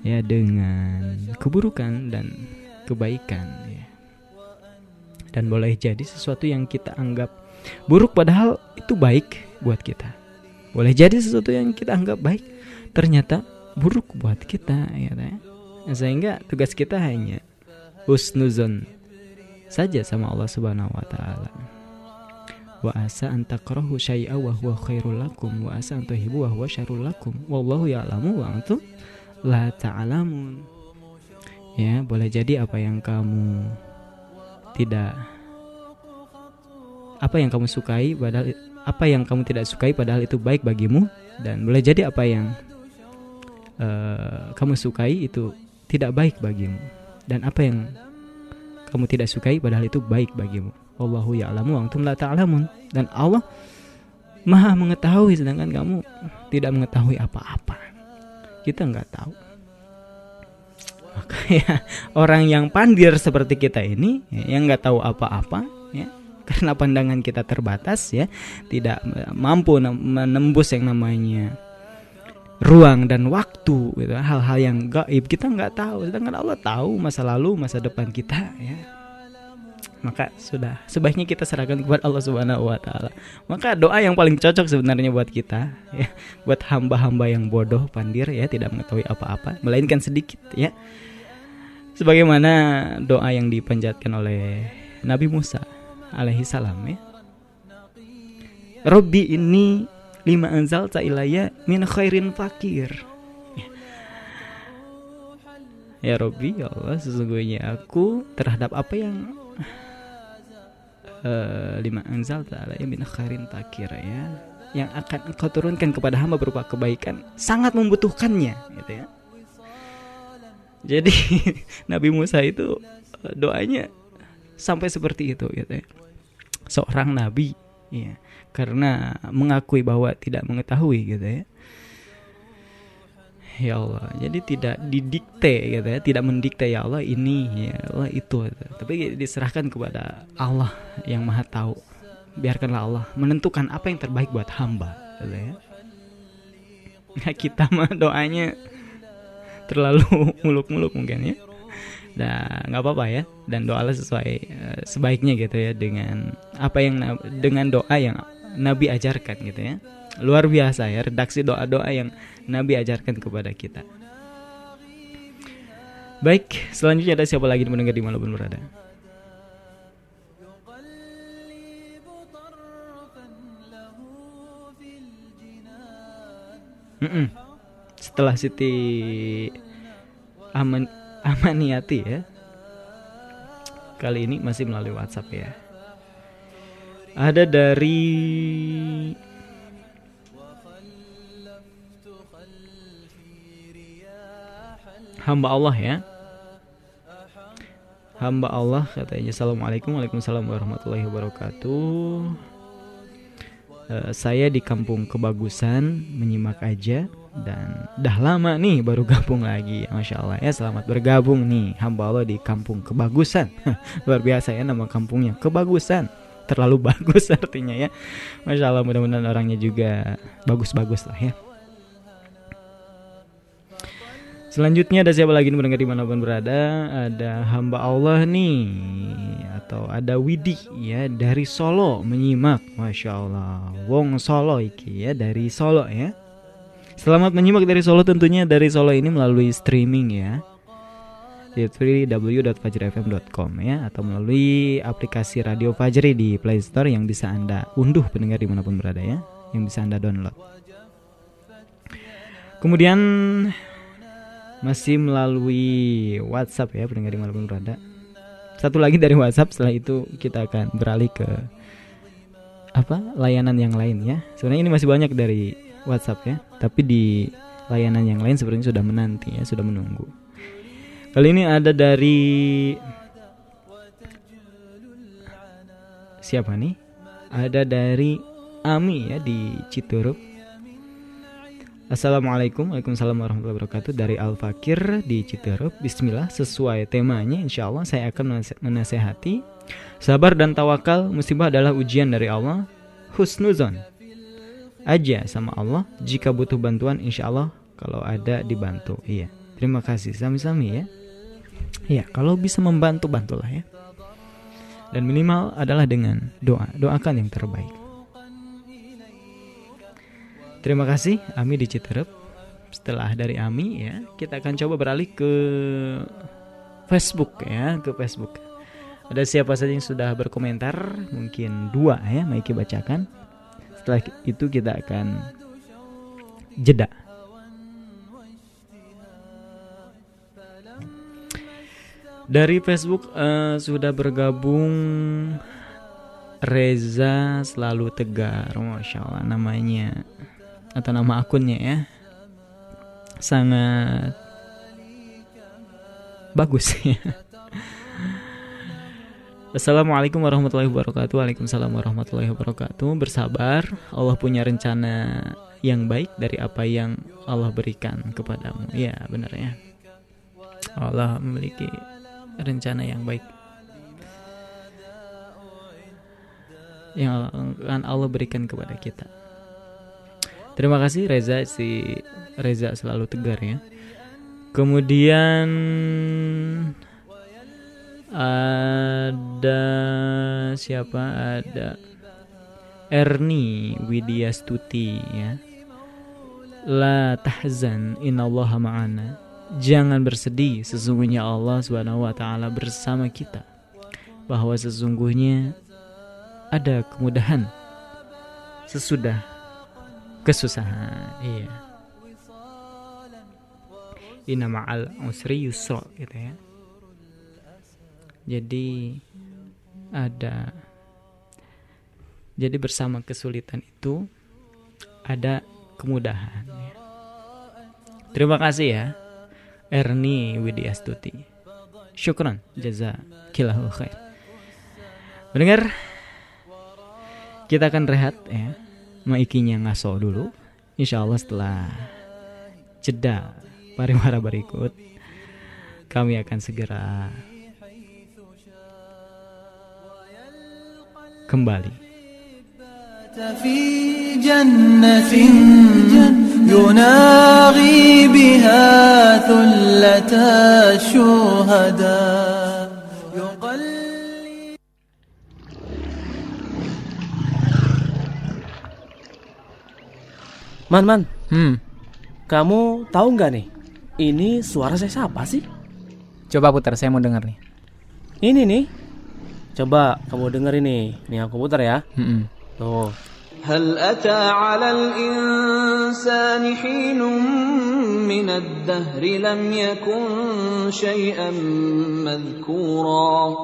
Ya dengan keburukan dan kebaikan ya. Dan boleh jadi sesuatu yang kita anggap buruk padahal itu baik buat kita. Boleh jadi sesuatu yang kita anggap baik ternyata buruk buat kita ya kan? Sehingga tugas kita hanya husnuzon saja sama Allah Subhanahu wa taala. Wa asa an takrahu syai'a wa huwa khairul lakum wa asa an tuhibbu wa huwa syarrul lakum. Wallahu ya'lamu wa antum la ta'lamun. Ya, boleh jadi apa yang kamu tidak apa yang kamu sukai padahal apa yang kamu tidak sukai padahal itu baik bagimu dan boleh jadi apa yang uh, kamu sukai itu tidak baik bagimu dan apa yang kamu tidak sukai padahal itu baik bagimu. Wallahu ya'lamu wa antum la ta'lamun. Dan Allah Maha mengetahui sedangkan kamu tidak mengetahui apa-apa. Kita nggak tahu. Maka ya orang yang pandir seperti kita ini ya, yang nggak tahu apa-apa ya karena pandangan kita terbatas ya tidak mampu menembus yang namanya ruang dan waktu gitu hal-hal yang gaib kita nggak tahu sedangkan Allah tahu masa lalu masa depan kita ya maka sudah sebaiknya kita serahkan kepada Allah Subhanahu wa taala. Maka doa yang paling cocok sebenarnya buat kita ya, buat hamba-hamba yang bodoh, pandir ya, tidak mengetahui apa-apa, melainkan sedikit ya. Sebagaimana doa yang dipanjatkan oleh Nabi Musa alaihi salam ya. Robbi ini lima anzal ilaya min khairin fakir. Ya Robbi ya Allah sesungguhnya aku terhadap apa yang uh, lima anzal ilaya min khairin fakir ya yang akan engkau turunkan kepada hamba berupa kebaikan sangat membutuhkannya gitu ya. Jadi [LAUGHS] Nabi Musa itu eh, doanya sampai seperti itu gitu ya seorang nabi ya karena mengakui bahwa tidak mengetahui gitu ya ya Allah jadi tidak didikte gitu ya tidak mendikte ya Allah ini ya Allah itu gitu. tapi diserahkan kepada Allah yang maha tahu biarkanlah Allah menentukan apa yang terbaik buat hamba gitu ya Nah, kita mah doanya terlalu [LAUGHS] muluk-muluk mungkin ya. Nah, nggak apa-apa ya. Dan doalah sesuai uh, sebaiknya gitu ya dengan apa yang dengan doa yang Nabi ajarkan gitu ya. Luar biasa ya redaksi doa-doa yang Nabi ajarkan kepada kita. Baik, selanjutnya ada siapa lagi mendengar di mana berada? Mm -mm. Setelah Siti Aman Amaniati ya. Kali ini masih melalui WhatsApp ya. Ada dari hamba Allah ya. Hamba Allah katanya Assalamualaikum Waalaikumsalam warahmatullahi wabarakatuh. Uh, saya di kampung kebagusan menyimak aja dan dah lama nih baru gabung lagi. Masya Allah ya selamat bergabung nih. Hamba Allah di kampung kebagusan. [LAUGHS] Luar biasa ya nama kampungnya kebagusan terlalu [LAUGHS] bagus artinya ya. Masya Allah mudah-mudahan orangnya juga bagus-bagus lah ya. Selanjutnya ada siapa lagi nih mendengar di mana pun berada? Ada hamba Allah nih Atau ada Widi ya dari Solo menyimak. Masya Allah Wong Solo iki ya dari Solo ya. Selamat menyimak dari Solo tentunya dari Solo ini melalui streaming ya di www.fajrifm.com ya atau melalui aplikasi Radio Fajri di Play Store yang bisa anda unduh pendengar di mana pun berada ya yang bisa anda download kemudian masih melalui WhatsApp ya pendengar di mana pun berada. Satu lagi dari WhatsApp setelah itu kita akan beralih ke apa layanan yang lain ya. Sebenarnya ini masih banyak dari WhatsApp ya, tapi di layanan yang lain sebenarnya sudah menanti ya, sudah menunggu. Kali ini ada dari siapa nih? Ada dari Ami ya di Citurup. Assalamualaikum Waalaikumsalam warahmatullahi wabarakatuh. Dari Al Fakir di Citerup Bismillah sesuai temanya Insya Allah saya akan menasehati. Sabar dan tawakal musibah adalah ujian dari Allah. Husnuzon. Aja sama Allah. Jika butuh bantuan insya Allah Kalau ada dibantu. Iya. Terima kasih sami-sami ya Iya kalau bisa membantu bantulah ya Dan minimal adalah dengan doa Doakan yang terbaik Terima kasih Ami di Citerep. Setelah dari Ami ya, kita akan coba beralih ke Facebook ya, ke Facebook. Ada siapa saja yang sudah berkomentar? Mungkin dua ya, Maiki bacakan. Setelah itu kita akan jeda. Dari Facebook uh, sudah bergabung Reza selalu tegar, masya Allah namanya. Atau nama akunnya ya. Sangat bagus. Ya. [LAUGHS] Assalamualaikum warahmatullahi wabarakatuh. Waalaikumsalam warahmatullahi wabarakatuh. Bersabar Allah punya rencana yang baik Dari apa yang Allah berikan kepadamu. Ya benar ya. Allah memiliki rencana yang baik Yang akan Allah berikan kepada kita Terima kasih Reza si Reza selalu tegar ya. Kemudian ada siapa? Ada Erni Widya Stuti ya. La tahzan innallaha ma'ana. Jangan bersedih, sesungguhnya Allah Subhanahu wa taala bersama kita. Bahwa sesungguhnya ada kemudahan sesudah kesusahan iya Inna ma'al usri yusra gitu ya jadi ada jadi bersama kesulitan itu ada kemudahan ya. terima kasih ya Erni Widi Astuti syukran jazakillahu khair mendengar kita akan rehat ya maikinya ngaso dulu. Insya Allah setelah jeda pariwara berikut kami akan segera kembali. يناغي بها ثلة الشهداء يقلب Man, man, Hmm, kamu tahu nggak nih? Ini suara saya siapa sih? coba putar saya mau dengar nih. Ini nih. Coba kamu denger ini. Nih aku putar ya. Hmm. Tuh. هل أتى على الإنسان حين من الدهر لم يكن شيئا مذكورا؟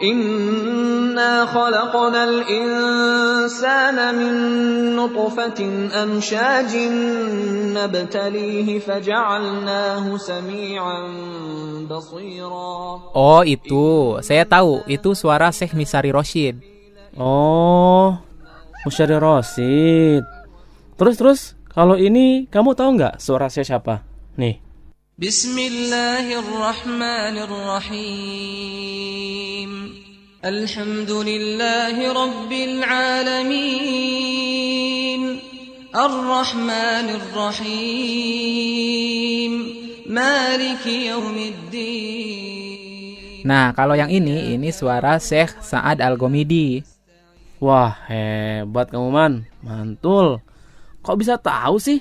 إنا خلقنا الإنسان من نطفة أمشاج نبتليه فجعلناه سميعا بصيرا. Oh itu, saya tahu. Itu suara Syekh Misari Roshid. Oh, Musyari Rosid. Terus terus kalau ini kamu tahu nggak suara saya siapa? Nih. Bismillahirrahmanirrahim. Alhamdulillahirobbilalamin. Alrahmanirrahim. alamin. Maliki. Nah, kalau yang ini, ini suara Syekh Sa'ad Al-Gomidi. Wah, hebat kamu man. Mantul. Kok bisa tahu sih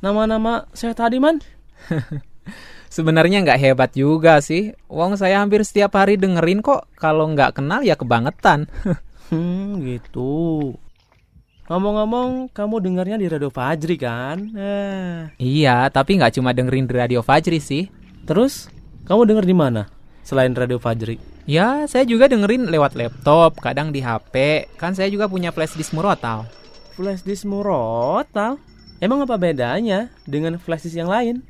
nama-nama saya tadi man? [LAUGHS] Sebenarnya nggak hebat juga sih. Wong saya hampir setiap hari dengerin kok. Kalau nggak kenal ya kebangetan. [LAUGHS] Hmm, gitu. Ngomong-ngomong, kamu dengarnya di Radio Fajri kan? Eh. iya, tapi nggak cuma dengerin di Radio Fajri sih. Terus, kamu denger di mana? Selain Radio Fajri. Ya, saya juga dengerin lewat laptop, kadang di HP. Kan saya juga punya flash disk murotal. Flash disk murotal? Emang apa bedanya dengan flash disk yang lain?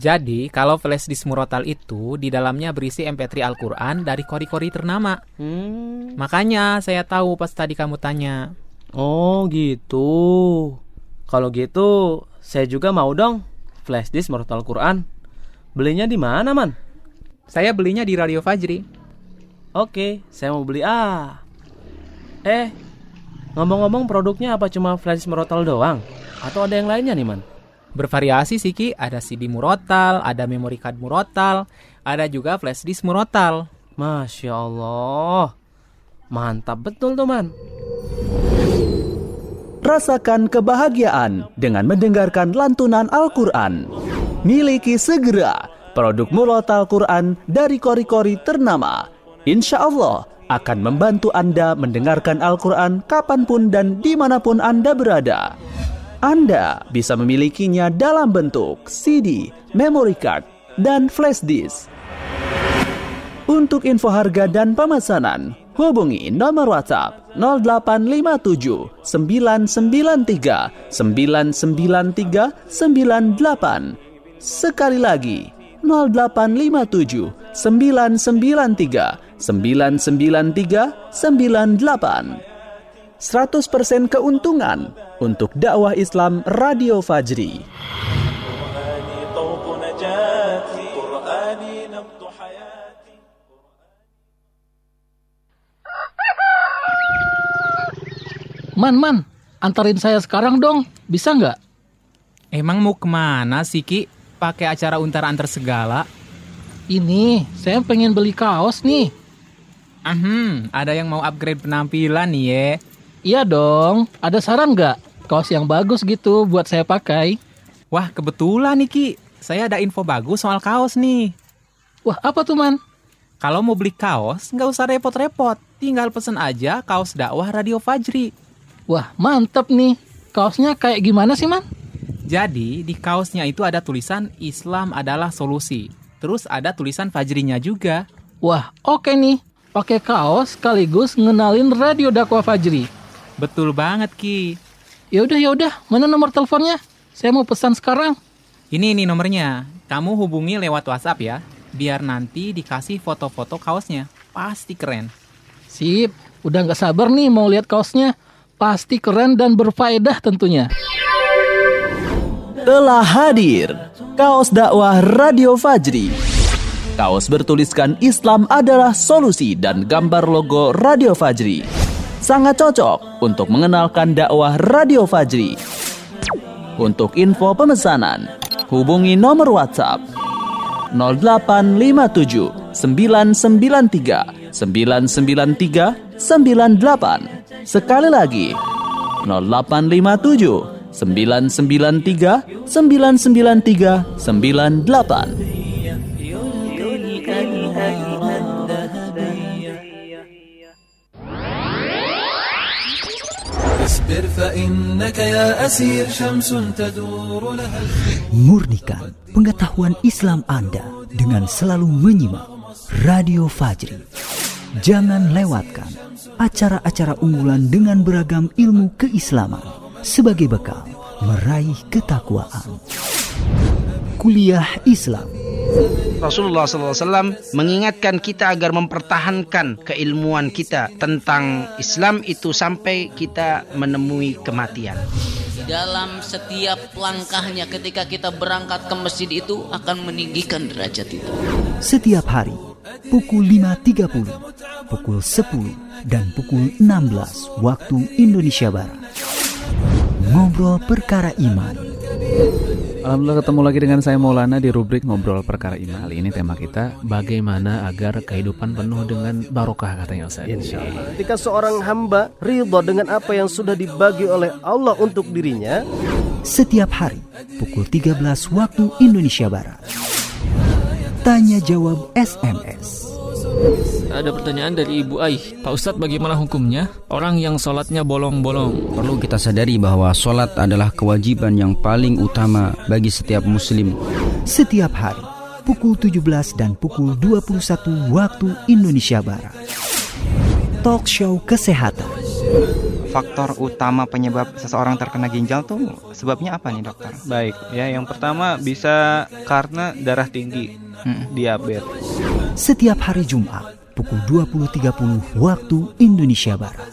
Jadi, kalau flash disk murotal itu di dalamnya berisi MP3 Al-Quran dari kori-kori ternama. Hmm. Makanya saya tahu pas tadi kamu tanya. Oh gitu. Kalau gitu, saya juga mau dong flash disk Murotal Quran. Belinya di mana, Man? Saya belinya di Radio Fajri. Oke, saya mau beli ah. Eh, ngomong-ngomong produknya apa cuma flash disk Murotal doang? Atau ada yang lainnya nih, Man? Bervariasi sih Ki, ada CD murotal, ada memory card murotal, ada juga flash disk murotal. Masya Allah. Mantap betul tuh, Man. Rasakan kebahagiaan dengan mendengarkan lantunan Al-Quran. Miliki segera produk murotal Quran dari kori-kori ternama. Insya Allah akan membantu Anda mendengarkan Al-Quran kapan pun dan di mana pun Anda berada. Anda bisa memilikinya dalam bentuk CD, memory card, dan flash disk. Untuk info harga dan pemesanan, hubungi nomor WhatsApp 0857 993 993 98. Sekali lagi, 0857 993 993 98. 100% keuntungan untuk dakwah Islam Radio Fajri. Man, man, antarin saya sekarang dong. Bisa nggak? Emang mau ke mana sih Ki? Pakai acara untar antar segala? Ini, saya pengen beli kaos nih. Ahem, ada yang mau upgrade penampilan nih ya. Iya dong. Ada saran nggak? Kaos yang bagus gitu buat saya pakai. Wah, kebetulan nih Ki. Saya ada info bagus soal kaos nih. Wah, apa tuh, man? Kalau mau beli kaos, nggak usah repot-repot. Tinggal pesen aja kaos dakwah Radio Fajri. Wah, mantep nih. Kaosnya kayak gimana sih, man? Jadi, di kaosnya itu ada tulisan Islam adalah solusi. Terus ada tulisan Fajrinya juga. Wah, oke nih. Pakai kaos sekaligus ngenalin radio dakwah Fajri. Betul banget, Ki. Ya udah, ya udah. Mana nomor teleponnya? Saya mau pesan sekarang. Ini nih nomornya. Kamu hubungi lewat WhatsApp ya. Biar nanti dikasih foto-foto kaosnya. Pasti keren. Sip, udah nggak sabar nih mau lihat kaosnya. Pasti keren dan berfaedah tentunya. Telah hadir kaos dakwah Radio Fajri. Kaos bertuliskan Islam adalah solusi dan gambar logo Radio Fajri. Sangat cocok untuk mengenalkan dakwah Radio Fajri. Untuk info pemesanan, hubungi nomor WhatsApp 0857 993 993 98. Sekali lagi 0857 993 993 98. Murnikan pengetahuan Islam Anda dengan selalu menyimak Radio Fajri. Jangan lewatkan acara-acara unggulan dengan beragam ilmu keislaman sebagai bekal meraih ketakwaan. Kuliah Islam Rasulullah SAW mengingatkan kita agar mempertahankan keilmuan kita tentang Islam itu sampai kita menemui kematian. Dalam setiap langkahnya ketika kita berangkat ke masjid itu akan meninggikan derajat itu. setiap hari pukul 5.30, pukul 10 dan pukul 16 waktu Indonesia Barat. Ngobrol perkara iman. Alhamdulillah ketemu lagi dengan saya Maulana di rubrik Ngobrol Perkara Iman. Kali ini tema kita bagaimana agar kehidupan penuh dengan barokah katanya Ustaz. Insya Allah. Ketika seorang hamba ridho dengan apa yang sudah dibagi oleh Allah untuk dirinya, Setiap hari pukul 13 waktu Indonesia Barat. Tanya jawab SMS. Ada pertanyaan dari Ibu Aih Pak Ustadz bagaimana hukumnya Orang yang sholatnya bolong-bolong Perlu kita sadari bahwa sholat adalah kewajiban yang paling utama bagi setiap muslim. Setiap hari pukul 17 dan pukul 21 waktu Indonesia Barat. Talk show kesehatan. Faktor utama penyebab seseorang terkena ginjal tuh sebabnya apa nih dokter? Baik, ya yang pertama bisa karena darah tinggi, diabetes. Setiap hari Jumat pukul 20.30 waktu Indonesia Barat.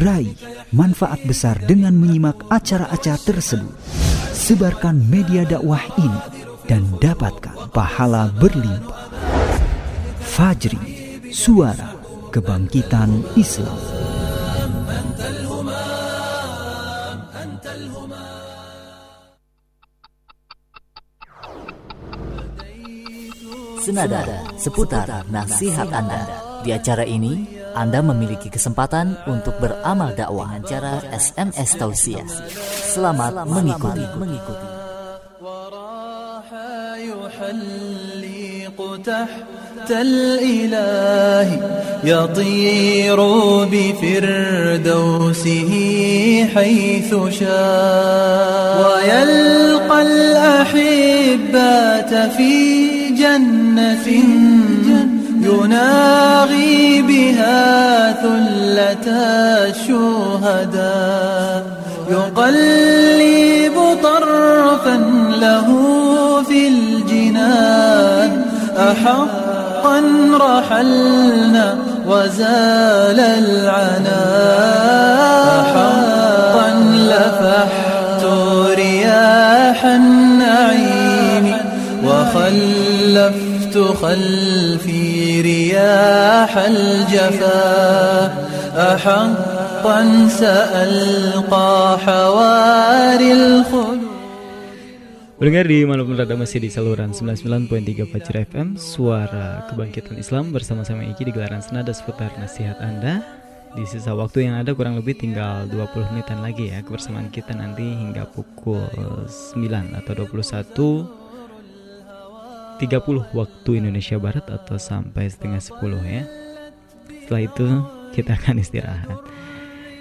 Raih manfaat besar dengan menyimak acara-acara tersebut. Sebarkan media dakwah ini dan dapatkan pahala berlimpah. Fajri, suara kebangkitan Islam. Senada seputar nasihat Anda. Di acara ini, Anda memiliki kesempatan untuk beramal dakwah dengan cara SMS tausiah. Selamat mengikuti. mengikuti. يحلق تحت الإله يطير بفردوسه حيث شاء ويلقى الأحبة في جنة يناغي بها ثلة الشهداء يقلب طرفا له في الجنان. أحقا رحلنا وزال العنا أحقا لفحت رياح النعيم. وخلفت خلفي رياح الجفا أحقا سألقى حواري الخلود Pendengar di manapun berada masih di saluran 99.3 Fajr FM Suara Kebangkitan Islam bersama sama Iki di gelaran senada seputar nasihat Anda Di sisa waktu yang ada kurang lebih tinggal 20 menitan lagi ya Kebersamaan kita nanti hingga pukul 9 atau 21 30 waktu Indonesia Barat atau sampai setengah 10 ya Setelah itu kita akan istirahat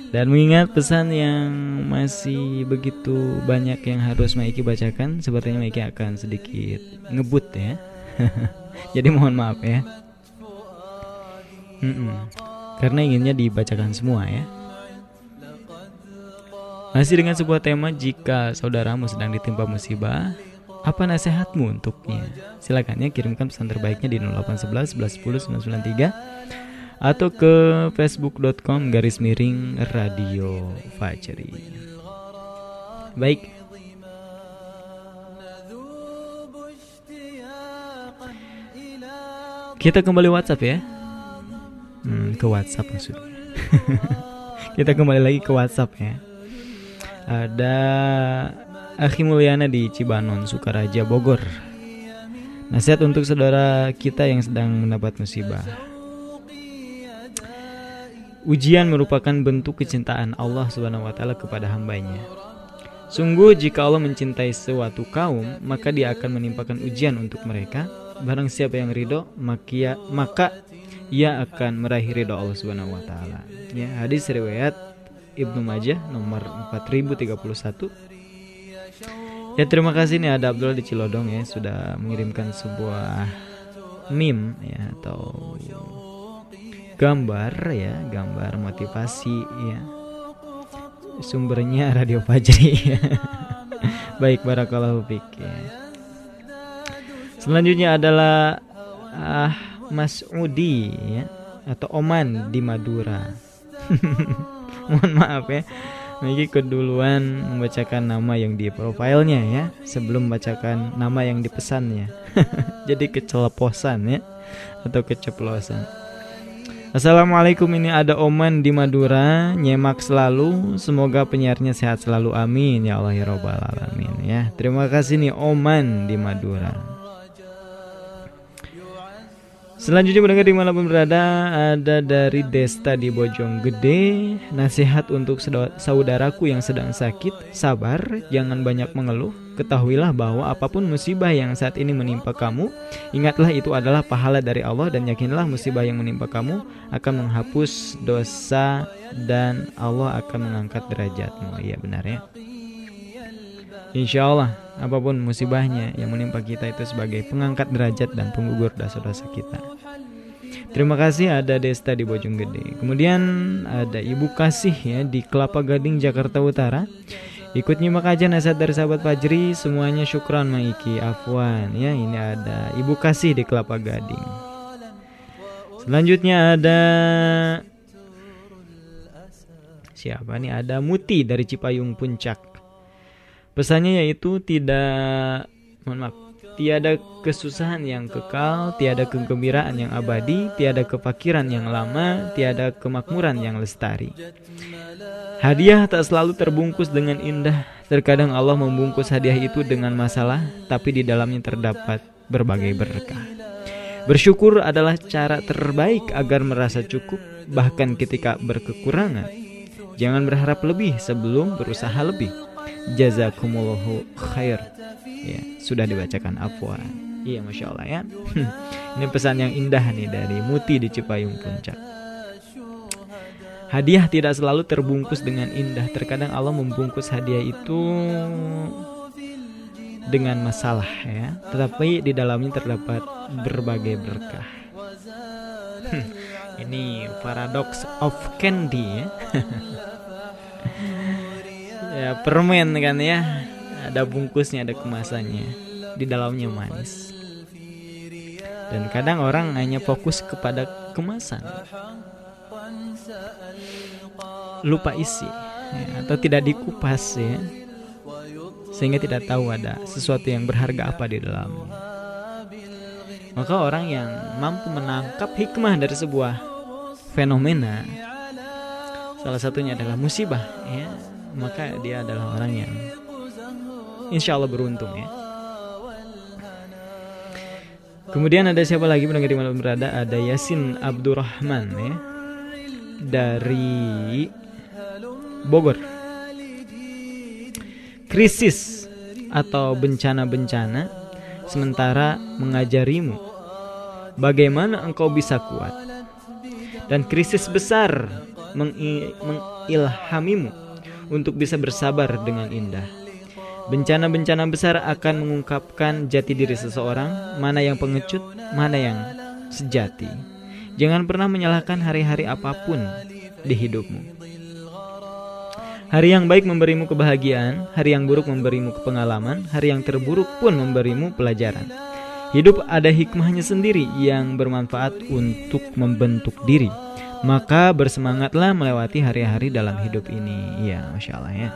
dan mengingat pesan yang masih begitu banyak yang harus Maiki bacakan, sepertinya Maiki akan sedikit ngebut ya. [LAUGHS] Jadi mohon maaf ya. Mm-mm. Karena inginnya dibacakan semua ya. Masih dengan sebuah tema jika saudaramu sedang ditimpa musibah, apa nasihatmu untuknya? Silakan ya kirimkan pesan terbaiknya di 0811 1110 993 atau ke facebook.com garis miring radio Fajri. Baik. Kita kembali WhatsApp ya. Hmm, ke WhatsApp maksudnya. [LAUGHS] Kita kembali lagi ke WhatsApp ya. Ada Akhi Mulyana di Cibanon, Sukaraja, Bogor. Nasihat untuk saudara kita yang sedang mendapat musibah. Ujian merupakan bentuk kecintaan Allah Subhanahu wa taala kepada hambanya. Sungguh jika Allah mencintai suatu kaum, maka dia akan menimpakan ujian untuk mereka. Barang siapa yang ridho, maka maka ia akan meraih ridho Allah Subhanahu wa taala. Ya, hadis riwayat Ibnu Majah nomor 4031. Ya, terima kasih nih ada Abdullah di Cilodong ya sudah mengirimkan sebuah meme ya atau gambar ya, gambar motivasi ya. Sumbernya Radio Fajri. [LAUGHS] Baik, barakallahu fiik ya. Selanjutnya adalah ah Mas Udi ya atau Oman di Madura. [LAUGHS] Mohon maaf ya. Miki keduluan membacakan nama yang di profilnya ya sebelum membacakan nama yang dipesannya. [LAUGHS] Jadi keceleposan ya atau keceplosan. Assalamualaikum ini ada Oman di Madura. Nyemak selalu. Semoga penyiarnya sehat selalu. Amin. Ya Allah ya Robbal Alamin ya. Terima kasih nih Oman di Madura Selanjutnya mendengar di mana pun berada Ada dari Desta di Bojonggede. Nasihat untuk saudaraku yang sedang sakit Sabar, jangan banyak mengeluh. Ketahuilah bahwa apa pun musibah yang saat ini menimpa kamu Ingatlah itu adalah pahala dari Allah Dan yakinlah musibah yang menimpa kamu Akan menghapus dosa Dan Allah akan mengangkat derajatmu. Iya benar ya. Insya Allah apa pun musibahnya yang menimpa kita itu sebagai pengangkat derajat dan penggugur dosa-dosa kita. Terima kasih ada Desta di Bojonggede. Kemudian ada Ibu Kasih ya di Kelapa Gading Jakarta Utara. Ikut nyimak aja nasihat dari sahabat Fajri Semuanya syukran Maiki Afwan Ya ini ada Ibu Kasih di Kelapa Gading Selanjutnya ada Siapa nih Ada Muti dari Cipayung Puncak Pesannya yaitu tidak mohon maaf, tiada kesusahan yang kekal, tiada kegembiraan yang abadi, tiada kefakiran yang lama, tiada kemakmuran yang lestari. Hadiah tak selalu terbungkus dengan indah. Terkadang Allah membungkus hadiah itu dengan masalah, tapi di dalamnya terdapat berbagai berkah. Bersyukur adalah cara terbaik agar merasa cukup, bahkan ketika berkekurangan. Jangan berharap lebih sebelum berusaha lebih jazakumullahu khair. Ya sudah dibacakan. Afwan. Iya masya Allah ya. Ini pesan yang indah nih dari Muti di Cipayung Puncak. Hadiah tidak selalu terbungkus dengan indah. Terkadang Allah membungkus hadiah itu dengan masalah ya. Tetapi di dalamnya terdapat berbagai berkah. Ini paradox of candy ya [LAUGHS] ya permen kan ya. Ada bungkusnya ada kemasannya. Di dalamnya manis. Dan kadang orang hanya fokus kepada kemasan. Lupa isi ya, atau tidak dikupas ya. Sehingga tidak tahu ada sesuatu yang berharga apa di dalamnya maka orang yang mampu menangkap hikmah dari sebuah fenomena salah satunya adalah musibah ya maka dia adalah orang yang insya Allah beruntung ya. Kemudian ada siapa lagi pendengar di malam berada? Ada Yasin Abdurrahman ya dari Bogor. Krisis atau bencana-bencana sementara mengajarimu bagaimana engkau bisa kuat dan krisis besar mengilhamimu untuk bisa bersabar dengan indah. Bencana-bencana besar akan mengungkapkan jati diri seseorang, mana yang pengecut, mana yang sejati. Jangan pernah menyalahkan hari-hari apa pun di hidupmu. Hari yang baik memberimu kebahagiaan, hari yang buruk memberimu pengalaman, hari yang terburuk pun memberimu pelajaran. Hidup ada hikmahnya sendiri yang bermanfaat untuk membentuk diri. Maka bersemangatlah melewati hari-hari dalam hidup ini. Ya, masya Allah ya.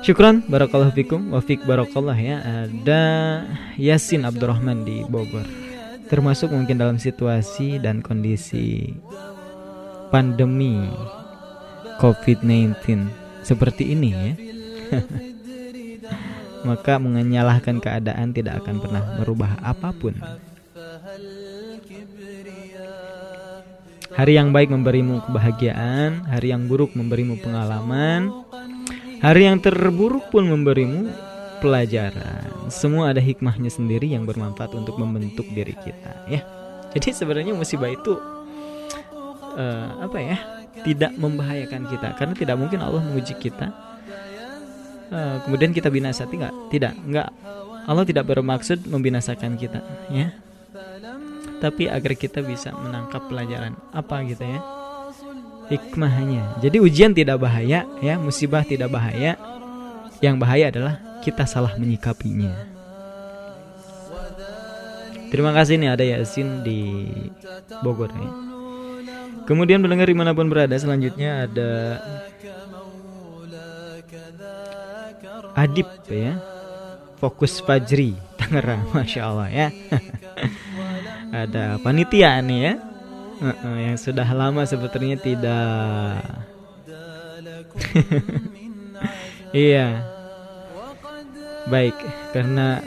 Syukran, barakallahu fikum, wafik barakallah ya. Ada Yasin Abdurrahman di Bogor. Termasuk mungkin dalam situasi dan kondisi pandemi COVID-19 seperti ini ya. [LAUGHS] Maka menyalahkan keadaan tidak akan pernah merubah apa pun. Hari yang baik memberimu kebahagiaan, hari yang buruk memberimu pengalaman, hari yang terburuk pun memberimu pelajaran. Semua ada hikmahnya sendiri yang bermanfaat untuk membentuk diri kita, ya. Jadi sebenarnya musibah itu uh, apa ya? Tidak membahayakan kita karena tidak mungkin Allah menguji kita. Uh, kemudian kita binasa tidak, tidak, enggak. Allah tidak bermaksud membinasakan kita, ya tapi agar kita bisa menangkap pelajaran apa gitu ya. Hikmahnya. Jadi ujian tidak bahaya ya musibah tidak bahaya. Yang bahaya adalah kita salah menyikapinya. Terima kasih nih ada Yasin di Bogor ya kemudian mendengar di mana pun berada selanjutnya ada Adip ya. Fokus Fajri Tangerang Masya Allah ya [LAUGHS] ada panitia nih ya. Uh -uh, yang sudah lama sebetulnya tidak. [LAUGHS] Iya. Baik karena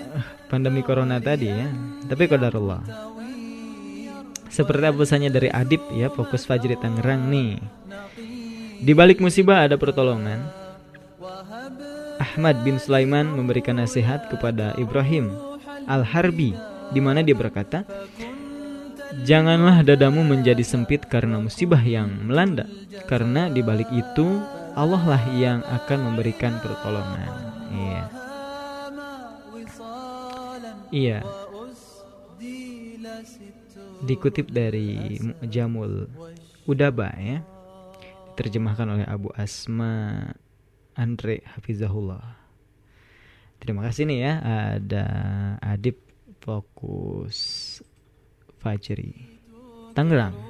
pandemi corona tadi ya. Tapi kodarullah seperti apa pesannya dari Adib ya fokus Fajri Tangerang nih. Di balik musibah ada pertolongan. Ahmad bin Sulaiman memberikan nasihat kepada Ibrahim Al-Harbi di mana dia berkata, Janganlah dadamu menjadi sempit karena musibah yang melanda, karena di balik itu Allah lah yang akan memberikan pertolongan. Iya. Iya. Dikutip dari Jamul Udaba ya. Diterjemahkan oleh Abu Asma Andre Hafizahullah. Terima kasih nih ya ada Adib Fokus Fajri Tangerang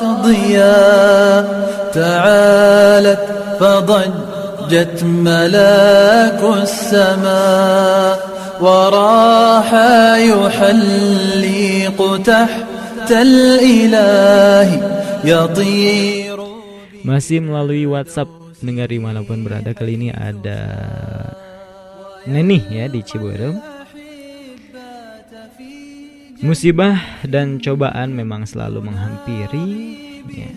ضياء تعالت فضجت ملاك السماء وراح يحلق تحت الإله يطير Masih melalui WhatsApp Dengar dimanapun berada Kali ini ada Neni ya di Ciberem Musibah dan cobaan memang selalu menghampiri ya.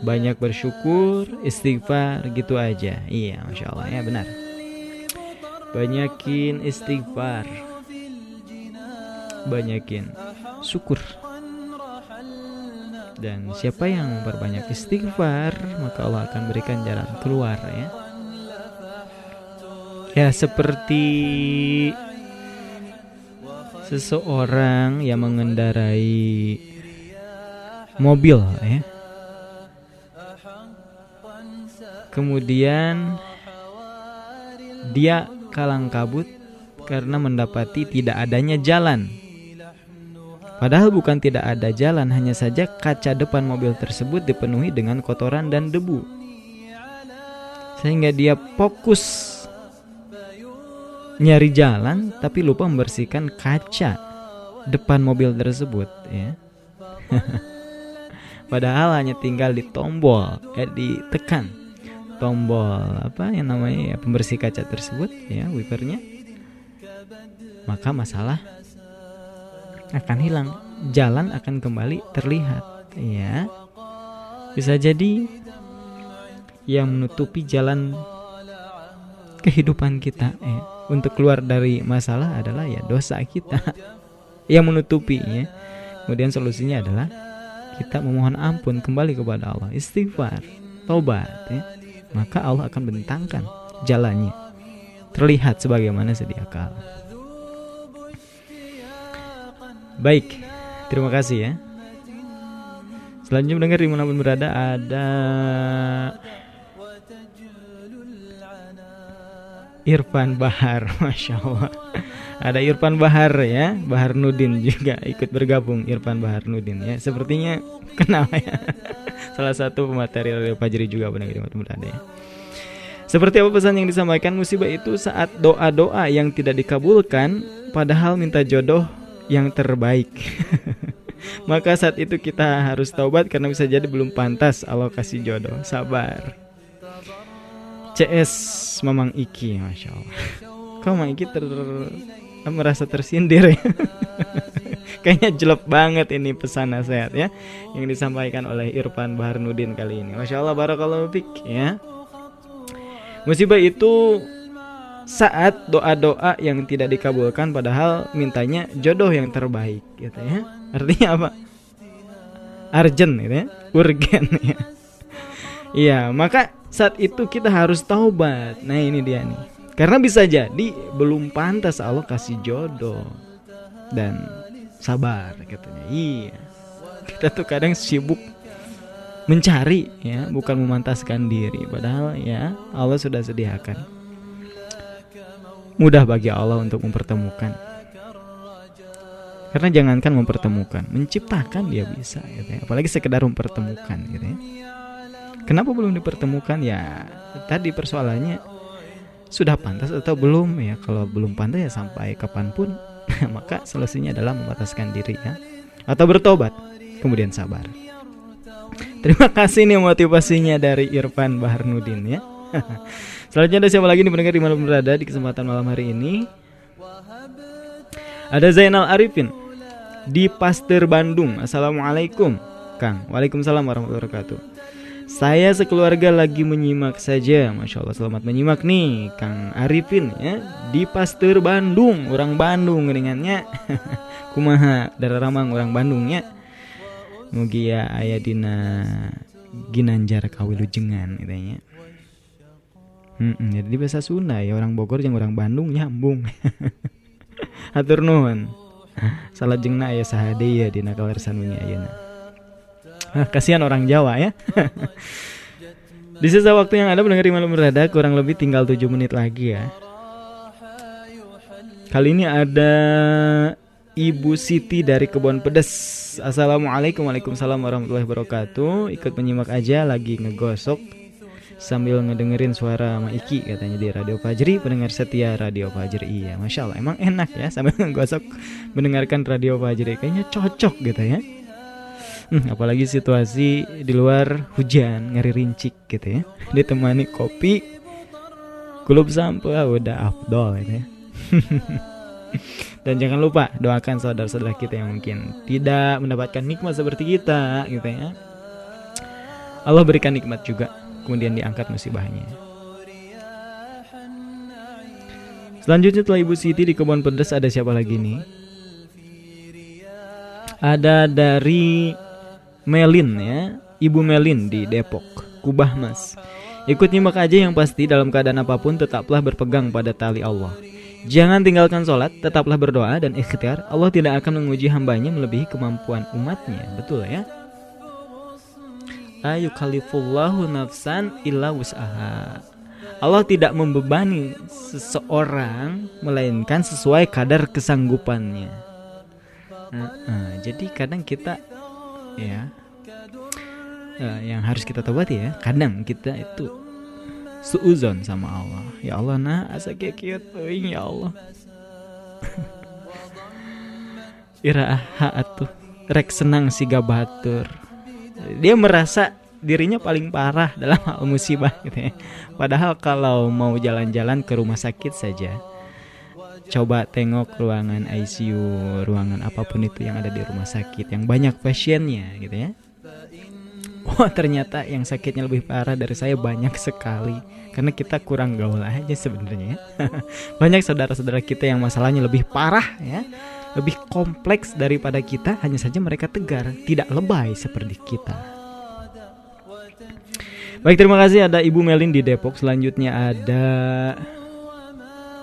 Banyak bersyukur, istighfar gitu aja. Iya Masya Allah. Ya benar. Banyakin istighfar. Banyakin syukur. Dan siapa yang memperbanyak istighfar Maka Allah akan berikan jalan keluar ya. Ya seperti seseorang yang mengendarai mobil ya. Kemudian dia kalang kabut karena mendapati tidak adanya jalan. Padahal bukan tidak ada jalan, hanya saja kaca depan mobil tersebut dipenuhi dengan kotoran dan debu. Sehingga dia fokus nyari jalan tapi lupa membersihkan kaca depan mobil tersebut ya. [LAUGHS] Padahal hanya tinggal di tombol, eh ditekan tombol apa yang namanya ya, pembersih kaca tersebut ya wipernya. Maka masalah akan hilang, jalan akan kembali terlihat ya. Bisa jadi yang menutupi jalan kehidupan kita ya untuk keluar dari masalah adalah ya dosa kita [LAUGHS] yang menutupinya. Kemudian solusinya adalah kita memohon ampun kembali kepada Allah, istighfar, tobat ya. Maka Allah akan bentangkan jalannya. Terlihat sebagaimana sedia kala. Baik, terima kasih ya. Selanjutnya mendengar di mana pun berada ada Irfan Bahar, [LAUGHS] masya Allah. Ada Irfan Bahar ya, Bahar Nudin juga ikut bergabung Irfan Bahar Nudin ya. Sepertinya kenal ya. [LAUGHS] Salah satu pemateri Radio Fajri juga pada ada ya. Seperti apa pesan yang disampaikan musibah itu saat doa-doa yang tidak dikabulkan padahal minta jodoh yang terbaik. [LAUGHS] Maka saat itu kita harus taubat karena bisa jadi belum pantas Allah kasih jodoh. Sabar. CS Mamang Iki, masya Allah. Kok Mamang Iki ter merasa tersindir ya? [LAUGHS] Kayaknya jelek banget ini pesan nasihat ya yang disampaikan oleh Irfan Baharnudin kali ini. Masya Allah, barakallahu fik ya. Musibah itu saat doa-doa yang tidak dikabulkan padahal mintanya jodoh yang terbaik gitu ya. Artinya apa? Urgent gitu ya. Urgen ya. Iya, maka saat itu kita harus taubat. Nah, ini dia nih. Karena bisa jadi belum pantas Allah kasih jodoh dan sabar katanya. Iya. Kita tuh kadang sibuk mencari ya, bukan memantaskan diri. Padahal ya Allah sudah sediakan. Mudah bagi Allah untuk mempertemukan. Karena jangankan mempertemukan, menciptakan dia bisa gitu ya. Apalagi sekedar mempertemukan gitu ya. Kenapa belum dipertemukan ya? Tadi persoalannya sudah pantas atau belum ya? Kalau belum pantas ya sampai kapan pun [LAUGHS] maka solusinya adalah membataskan diri ya atau bertobat kemudian sabar. Terima kasih nih motivasinya dari Irfan Baharnudin ya. [LAUGHS] Selanjutnya ada siapa lagi nih pendengar di malam berada di kesempatan malam hari ini? Ada Zainal Arifin di Pasteur Bandung. Assalamualaikum, Kang. Waalaikumsalam warahmatullahi wabarakatuh. Saya sekeluarga lagi menyimak saja. Masya Allah selamat menyimak nih Kang Arifin ya. Di Pasteur Bandung Orang Bandung ringannya. [LAUGHS] Kumaha darah ramang orang Bandungnya Mugia ayah dina Ginanjar kawilujengan katanya hmm, -mm, Jadi bahasa Sunda ya Orang Bogor yang orang Bandung nyambung. [LAUGHS] Hatur nuhun. Salah jengna ya sahade ya dina kalersan ayeuna [LAUGHS] Kasihan orang Jawa ya. [LAUGHS] Di sisa waktu yang ada mendengar malam berada kurang lebih tinggal 7 menit lagi ya. Kali ini ada Ibu Siti dari Kebon Pedes. Assalamualaikum Waalaikumsalam warahmatullahi wabarakatuh. Ikut menyimak aja lagi ngegosok sambil ngedengerin suara Ma Iki katanya di Radio Fajri pendengar setia Radio Fajri iya Masya Allah emang enak ya sambil [LAUGHS] ngegosok mendengarkan Radio Fajri kayaknya cocok gitu ya Hmm, apalagi situasi di luar hujan ngeri rincik gitu ya. Ditemani kopi kulub sampah udah afdol gitu ya. [LAUGHS] Dan jangan lupa doakan saudara-saudara kita yang mungkin tidak mendapatkan nikmat seperti kita gitu ya. Allah berikan nikmat juga kemudian diangkat musibahnya. Selanjutnya setelah Ibu Siti di kebun pedas ada siapa lagi nih? Ada dari Melin ya, Ibu Melin di Depok, Kubah Mas. Ikut nyimak aja yang pasti dalam keadaan apa pun tetaplah berpegang pada tali Allah. Jangan tinggalkan sholat, tetaplah berdoa dan ikhtiar. Allah tidak akan menguji hambanya melebihi kemampuan umatnya. Betul ya? Ayu kalifullahu nafsan illa wus'aha. Allah tidak membebani seseorang melainkan sesuai kadar kesanggupannya. Nah, nah, jadi kadang kita ya uh, yang harus kita tobati ya kadang kita itu suuzon sama Allah. Ya Allah nah asa kieu ya Allah. [LAUGHS] Iraha atuh rek senang si gabatur. Dia merasa dirinya paling parah dalam hal musibah gitu ya. Padahal kalau mau jalan-jalan ke rumah sakit saja coba tengok ruangan ICU, ruangan apa pun itu yang ada di rumah sakit yang banyak pasiennya gitu ya. Wah ternyata yang sakitnya lebih parah dari saya banyak sekali. Karena kita kurang gaul aja sebenarnya ya. [LAUGHS] Banyak saudara-saudara kita yang masalahnya lebih parah ya. Lebih kompleks daripada kita Hanya saja mereka tegar Tidak lebay seperti kita. Baik terima kasih. Ada Ibu Melin di Depok. Selanjutnya ada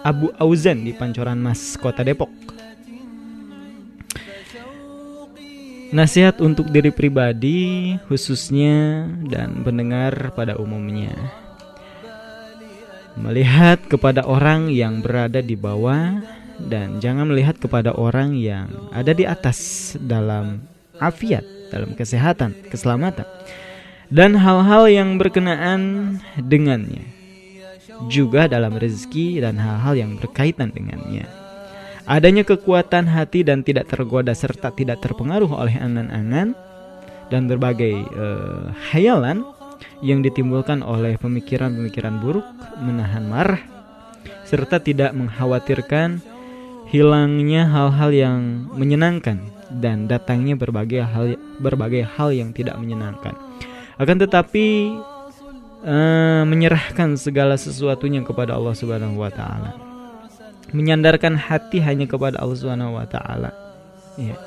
Abu Auzan di Pancoran Mas Kota Depok Nasihat untuk diri pribadi khususnya dan pendengar pada umumnya. Melihat kepada orang yang berada di bawah dan jangan melihat kepada orang yang ada di atas dalam afiat, dalam kesehatan, keselamatan dan hal-hal yang berkenaan dengannya. Juga dalam rezeki dan hal-hal yang berkaitan dengannya. Adanya kekuatan hati dan tidak tergoda serta tidak terpengaruh oleh angan-angan dan berbagai uh, hayalan yang ditimbulkan oleh pemikiran-pemikiran buruk, menahan marah, serta tidak mengkhawatirkan hilangnya hal-hal yang menyenangkan dan datangnya berbagai hal berbagai hal yang tidak menyenangkan. Akan tetapi uh, menyerahkan segala sesuatunya kepada Allah Subhanahu wa taala. Menyandarkan hati hanya kepada Allah Subhanahu wa taala. Ya.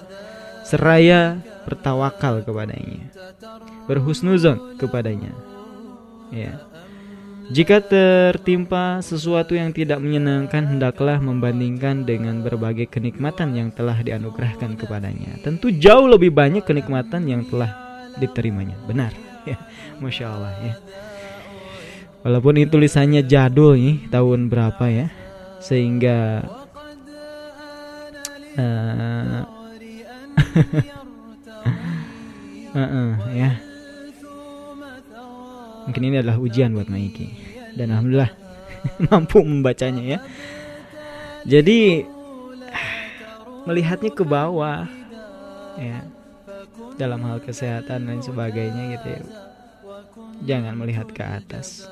Seraya bertawakal kepadanya. Berhusnuzon kepadanya. Ya. Jika tertimpa sesuatu yang tidak menyenangkan, hendaklah membandingkan dengan berbagai kenikmatan yang telah dianugerahkan kepadanya. Tentu jauh lebih banyak kenikmatan yang telah diterimanya. Benar, ya, masya Allah ya. Walaupun ini tulisannya jadul nih, tahun berapa ya, sehingga uh, uh, uh, ya Mungkin ini adalah ujian buat Maiki dan alhamdulillah [LAUGHS] mampu membacanya ya. Jadi melihatnya ke bawah ya dalam hal kesehatan dan sebagainya gitu ya. Jangan melihat ke atas.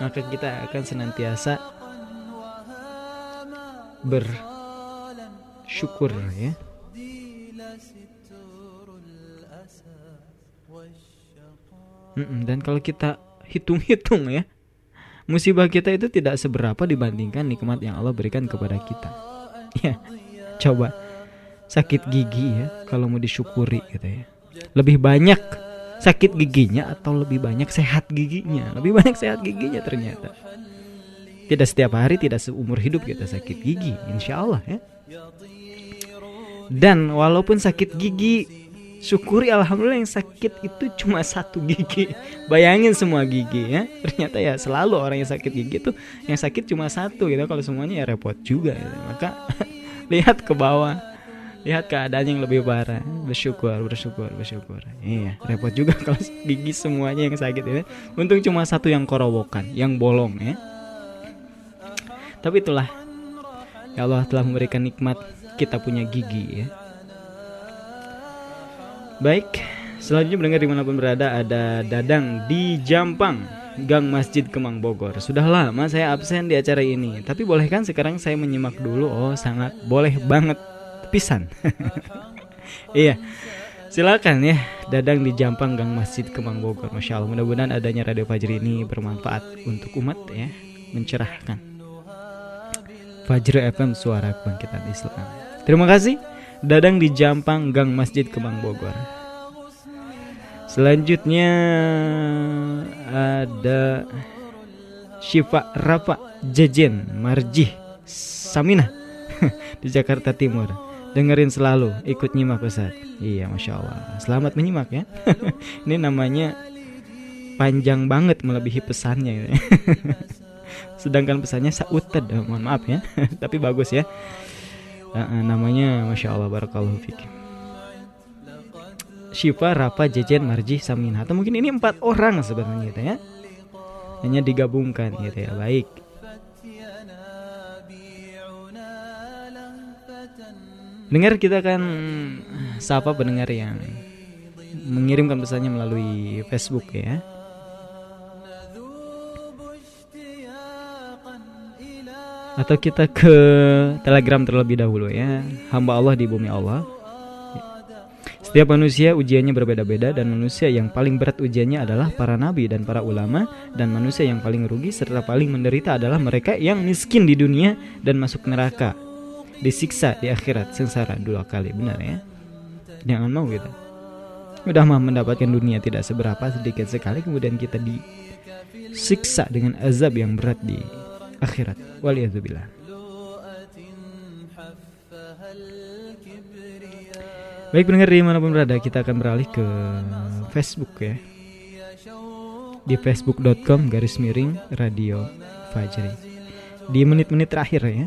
Maka kita akan senantiasa bersyukur ya. Dan kalau kita hitung-hitung ya, musibah kita itu tidak seberapa dibandingkan nikmat yang Allah berikan kepada kita. [LAUGHS] Ya, coba sakit gigi ya, kalau mau disyukuri gitu ya. Lebih banyak sakit giginya atau lebih banyak sehat giginya? Lebih banyak sehat giginya ternyata. Tidak setiap hari, tidak seumur hidup kita sakit gigi, insya Allah ya. Dan walaupun sakit gigi syukuri alhamdulillah yang sakit itu cuma satu gigi bayangin semua gigi ya ternyata ya selalu orang yang sakit gigi itu yang sakit cuma satu gitu kalau semuanya ya repot juga gitu. maka [LAUGHS] lihat ke bawah lihat keadaan yang lebih parah. Bersyukur bersyukur bersyukur. Iya repot juga [LAUGHS] kalau gigi semuanya yang sakit ini untung cuma satu yang korowokan yang bolong ya. Tapi itulah ya Allah telah memberikan nikmat kita punya gigi ya. Baik, selanjutnya mendengar di mana pun berada ada Dadang di Jampang, Gang Masjid Kemang Bogor. Sudah lama saya absen di acara ini, tapi boleh kan sekarang saya menyimak dulu? Oh, sangat boleh banget, pisan. [LAUGHS] iya, silakan ya, Dadang di Jampang, Gang Masjid Kemang Bogor. Masya Allah, mudah-mudahan adanya Radio Fajri ini bermanfaat untuk umat ya, mencerahkan. Fajri FM Suara Kebangkitan Islam. Terima kasih. Dadang di Jampang Gang Masjid Kemang Bogor. Selanjutnya ada Syifa Rafa Jejen Marjih Saminah [LAUGHS] di Jakarta Timur. Dengerin selalu, ikut nyimak Ustaz. Iya, masya Allah. Selamat menyimak ya. [LAUGHS] Ini namanya panjang banget melebihi pesannya. [LAUGHS] Sedangkan pesannya sauted, mohon maaf ya. [LAUGHS] Tapi bagus ya. Uh, namanya Masya Allah Barakallahu Fik Syifa, Rafa, Jejen, Marji, Samin Atau mungkin ini empat orang sebenarnya gitu ya Hanya digabungkan gitu ya Baik Dengar kita akan sapa pendengar yang mengirimkan pesannya melalui Facebook ya. atau kita ke Telegram terlebih dahulu ya. Hamba Allah di bumi Allah. Setiap manusia ujiannya berbeda-beda dan manusia yang paling berat ujiannya adalah para nabi dan para ulama dan manusia yang paling rugi serta paling menderita adalah mereka yang miskin di dunia dan masuk neraka. Disiksa di akhirat sengsara dua kali, benar ya? Jangan mau gitu. Udah mah mendapatkan dunia tidak seberapa sedikit sekali kemudian kita disiksa dengan azab yang berat di akhirat waliyadzubillah Baik pendengar di mana pun berada kita akan beralih ke Facebook ya Di facebook.com garis miring radio Fajri Di menit-menit terakhir ya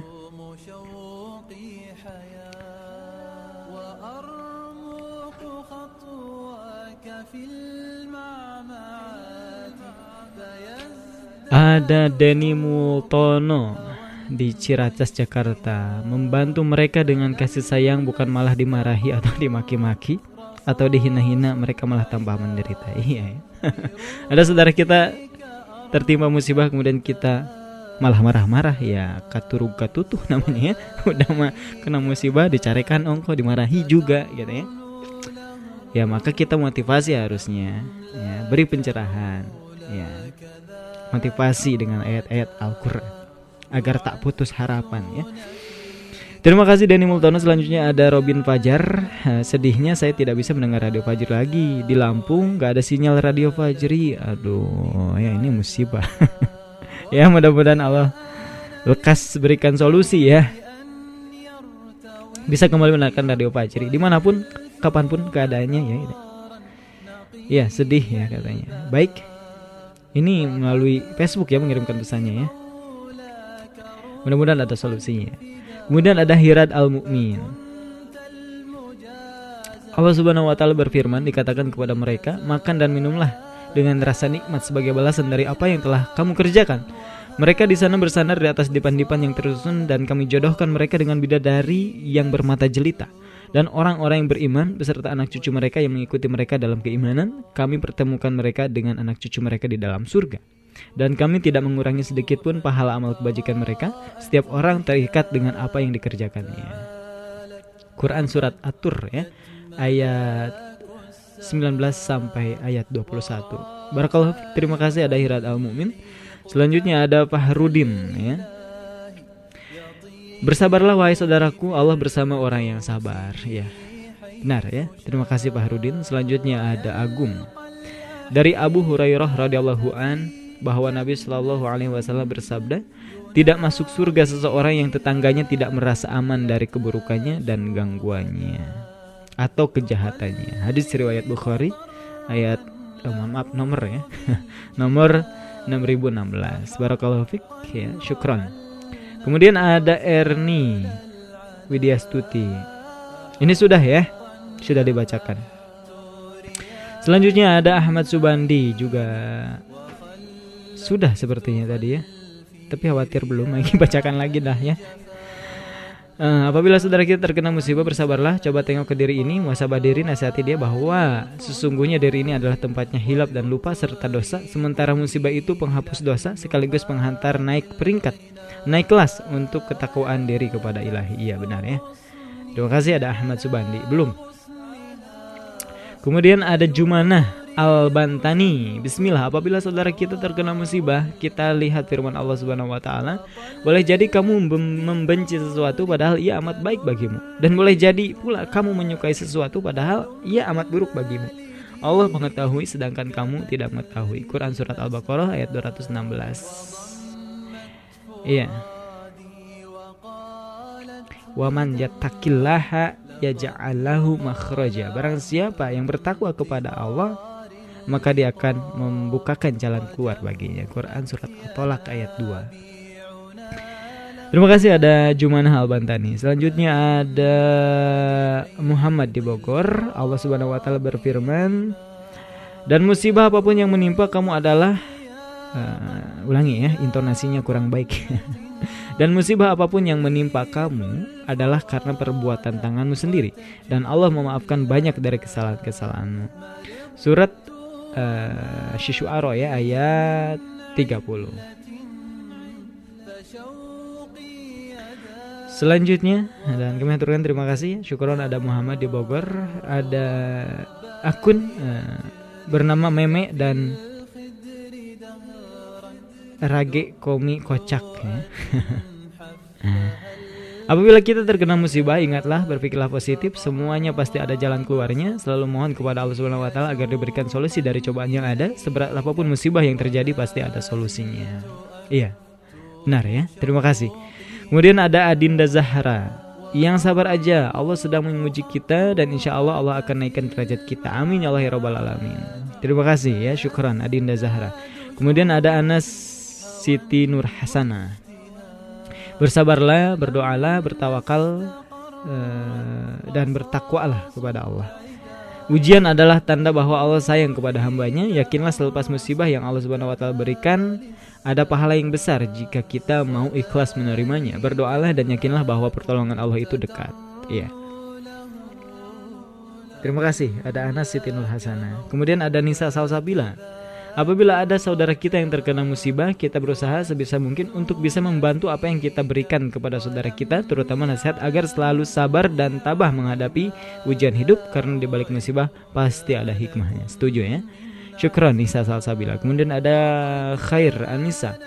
Ada Denny Multono di Ciracas Jakarta. Membantu mereka dengan kasih sayang bukan malah dimarahi atau dimaki-maki atau dihina-hina mereka malah tambah menderita. Iya ya. [LAUGHS] ada saudara kita tertimpa musibah kemudian kita malah marah-marah. Ya katurug katutuh [LAUGHS] namanya ya. Udah mah kena musibah dicarikan ongko dimarahi juga gitu ya. Ya maka kita motivasi harusnya ya. Beri pencerahan ya motivasi dengan ayat-ayat Al-Qur'an agar tak putus harapan ya Terima kasih Denny Multono. Selanjutnya ada Robin Fajar. Eh, Sedihnya saya tidak bisa mendengar Radio Fajri lagi di Lampung. Gak ada sinyal Radio Fajri. Aduh, ya ini musibah. [LAUGHS] ya mudah-mudahan Allah lekas berikan solusi ya. Bisa kembali mendengarkan Radio Fajri di mana pun, kapan pun keadaannya ya. Iya sedih ya katanya. Baik, ini melalui Facebook ya mengirimkan pesannya ya. Mudah-mudahan ada solusinya. Kemudian ada Hirad al-Mu'min. Allah Subhanahu wa taala berfirman dikatakan kepada mereka, "Makan dan minumlah dengan rasa nikmat sebagai balasan dari apa yang telah kamu kerjakan." Mereka di sana bersandar di atas dipan-dipan yang tersusun dan kami jodohkan mereka dengan bidadari yang bermata jelita. Dan orang-orang yang beriman beserta anak cucu mereka yang mengikuti mereka dalam keimanan, kami pertemukan mereka dengan anak cucu mereka di dalam surga dan kami tidak mengurangi sedikit pun pahala amal kebajikan mereka. Setiap orang terikat dengan apa yang dikerjakannya. Quran surat At-Tur ya, ayat 19 sampai ayat 21. Barakallahu fiik. Terima kasih ada Hirat Al-Mumin. Selanjutnya ada Fahrudin ya. Bersabarlah wahai saudaraku, Allah bersama orang yang sabar ya. Benar ya. Terima kasih Pak Harudin. Selanjutnya ada Agung. Dari Abu Hurairah radhiyallahu an bahwa Nabi Shallallahu Alaihi Wasallam bersabda, tidak masuk surga seseorang yang tetangganya tidak merasa aman dari keburukannya dan gangguannya atau kejahatannya. Hadis riwayat Bukhari ayat oh, maaf nomor ya [LAUGHS] nomor 6016. Barakallahu fik ya, syukron. Kemudian ada Erni Widyastuti. Ini sudah ya, sudah dibacakan. Selanjutnya ada Ahmad Subandi juga sudah sepertinya tadi ya. Tapi khawatir belum [LAUGHS] lagi bacakan lagi dah ya. Uh, apabila saudara kita terkena musibah bersabarlah Coba tengok ke diri ini Muasabah diri nasihati dia bahwa Sesungguhnya diri ini adalah tempatnya hilap dan lupa serta dosa Sementara musibah itu penghapus dosa Sekaligus penghantar naik peringkat Naik kelas untuk ketakwaan diri kepada ilahi Iya benar ya Terima kasih ada Ahmad Subandi Belum Kemudian ada Jumanah Al-Bantani. Bismillah, apabila saudara kita terkena musibah, kita lihat firman Allah Subhanahu wa taala, boleh jadi kamu membenci sesuatu padahal ia amat baik bagimu dan boleh jadi pula kamu menyukai sesuatu padahal ia amat buruk bagimu. Allah mengetahui sedangkan kamu tidak mengetahui. Quran surat Al-Baqarah ayat 216. Iya. Waman yattaqillaha yaj'alahu makhraja. Barang siapa yang bertakwa kepada Allah, maka dia akan membukakan jalan keluar baginya. Quran surat At-Tolak ayat 2. Terima kasih ada Jumanah Al-Bantani. Selanjutnya ada Muhammad di Bogor. Allah Subhanahu wa taala berfirman, "Dan musibah apa pun yang menimpa kamu adalah uh, ulangi ya, intonasinya kurang baik." [LAUGHS] Dan musibah apa pun yang menimpa kamu adalah karena perbuatan tanganmu sendiri dan Allah memaafkan banyak dari kesalahan-kesalahanmu. Surat uh, Syuara ya ayat 30. Selanjutnya dan kami aturkan terima kasih syukuran ada Muhammad di Bogor, ada akun uh, bernama Meme dan Rage Komi Kocak ya. [LAUGHS] Apabila kita terkena musibah, ingatlah berpikirlah positif, semuanya pasti ada jalan keluarnya. Selalu mohon kepada Allah Subhanahu wa taala agar diberikan solusi dari cobaan yang ada. Seberat apa pun musibah yang terjadi pasti ada solusinya. Iya. Benar ya. Terima kasih. Kemudian ada Adinda Zahra. Yang sabar aja, Allah sedang menguji kita dan insya Allah Allah akan naikkan derajat kita. Amin ya Allah ya Rabbal Alamin. Terima kasih ya, syukran Adinda Zahra. Kemudian ada Anas Siti Nur Hasanah. Bersabarlah, berdoalah, bertawakal uh, dan bertakwalah kepada Allah. Ujian adalah tanda bahwa Allah sayang kepada hambanya. Yakinlah selepas musibah yang Allah Subhanahu Wa Taala berikan, ada pahala yang besar jika kita mau ikhlas menerimanya. Berdoalah dan yakinlah bahwa pertolongan Allah itu dekat. Iya. Terima kasih. Ada Anas Siti Nur Hasana. Kemudian ada Nisa Salsabila. Apabila ada saudara kita yang terkena musibah, kita berusaha sebisa mungkin untuk bisa membantu apa yang kita berikan kepada saudara kita, terutama nasihat agar selalu sabar dan tabah menghadapi ujian hidup karena di balik musibah pasti ada hikmahnya. Setuju ya? Syukran Nisa Salsabila. Kemudian ada Khair Anissa.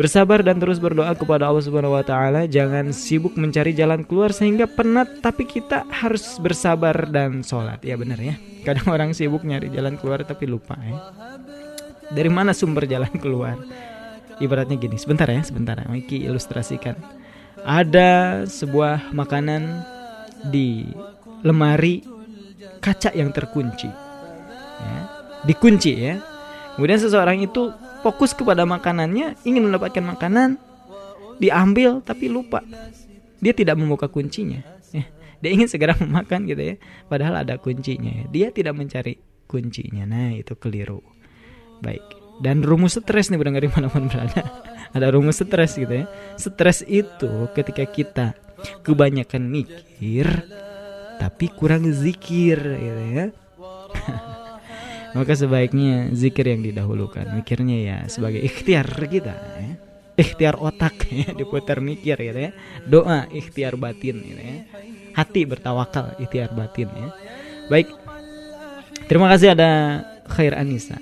Bersabar dan terus berdoa kepada Allah Subhanahu wa taala, jangan sibuk mencari jalan keluar sehingga penat, tapi kita harus bersabar dan sholat. Ya benar ya. Kadang orang sibuk nyari jalan keluar tapi lupa ya. Dari mana sumber jalan keluar? Ibaratnya gini, sebentar ya, sebentar. Miki ilustrasikan. Ada sebuah makanan di lemari kaca yang terkunci. Ya, dikunci ya. Kemudian seseorang itu fokus kepada makanannya, ingin mendapatkan makanan, diambil tapi lupa. Dia tidak membuka kuncinya. Ya. Dia ingin segera [LAUGHS] memakan gitu ya. Padahal ada kuncinya. Ya. Dia tidak mencari kuncinya. Nah, itu keliru. Baik. Dan rumus stres nih berdengar mana-mana berada. [LAUGHS] Ada rumus stres gitu ya. Stres itu ketika kita kebanyakan mikir tapi kurang zikir gitu ya. [LAUGHS] Maka sebaiknya zikir yang didahulukan. Mikirnya ya sebagai ikhtiar kita ya. Ikhtiar otak [LAUGHS] ya, diputar mikir gitu ya. Doa ikhtiar batin gitu ya. Hati bertawakal ikhtiar batin ya. Baik. Terima kasih ada Khair Anissa.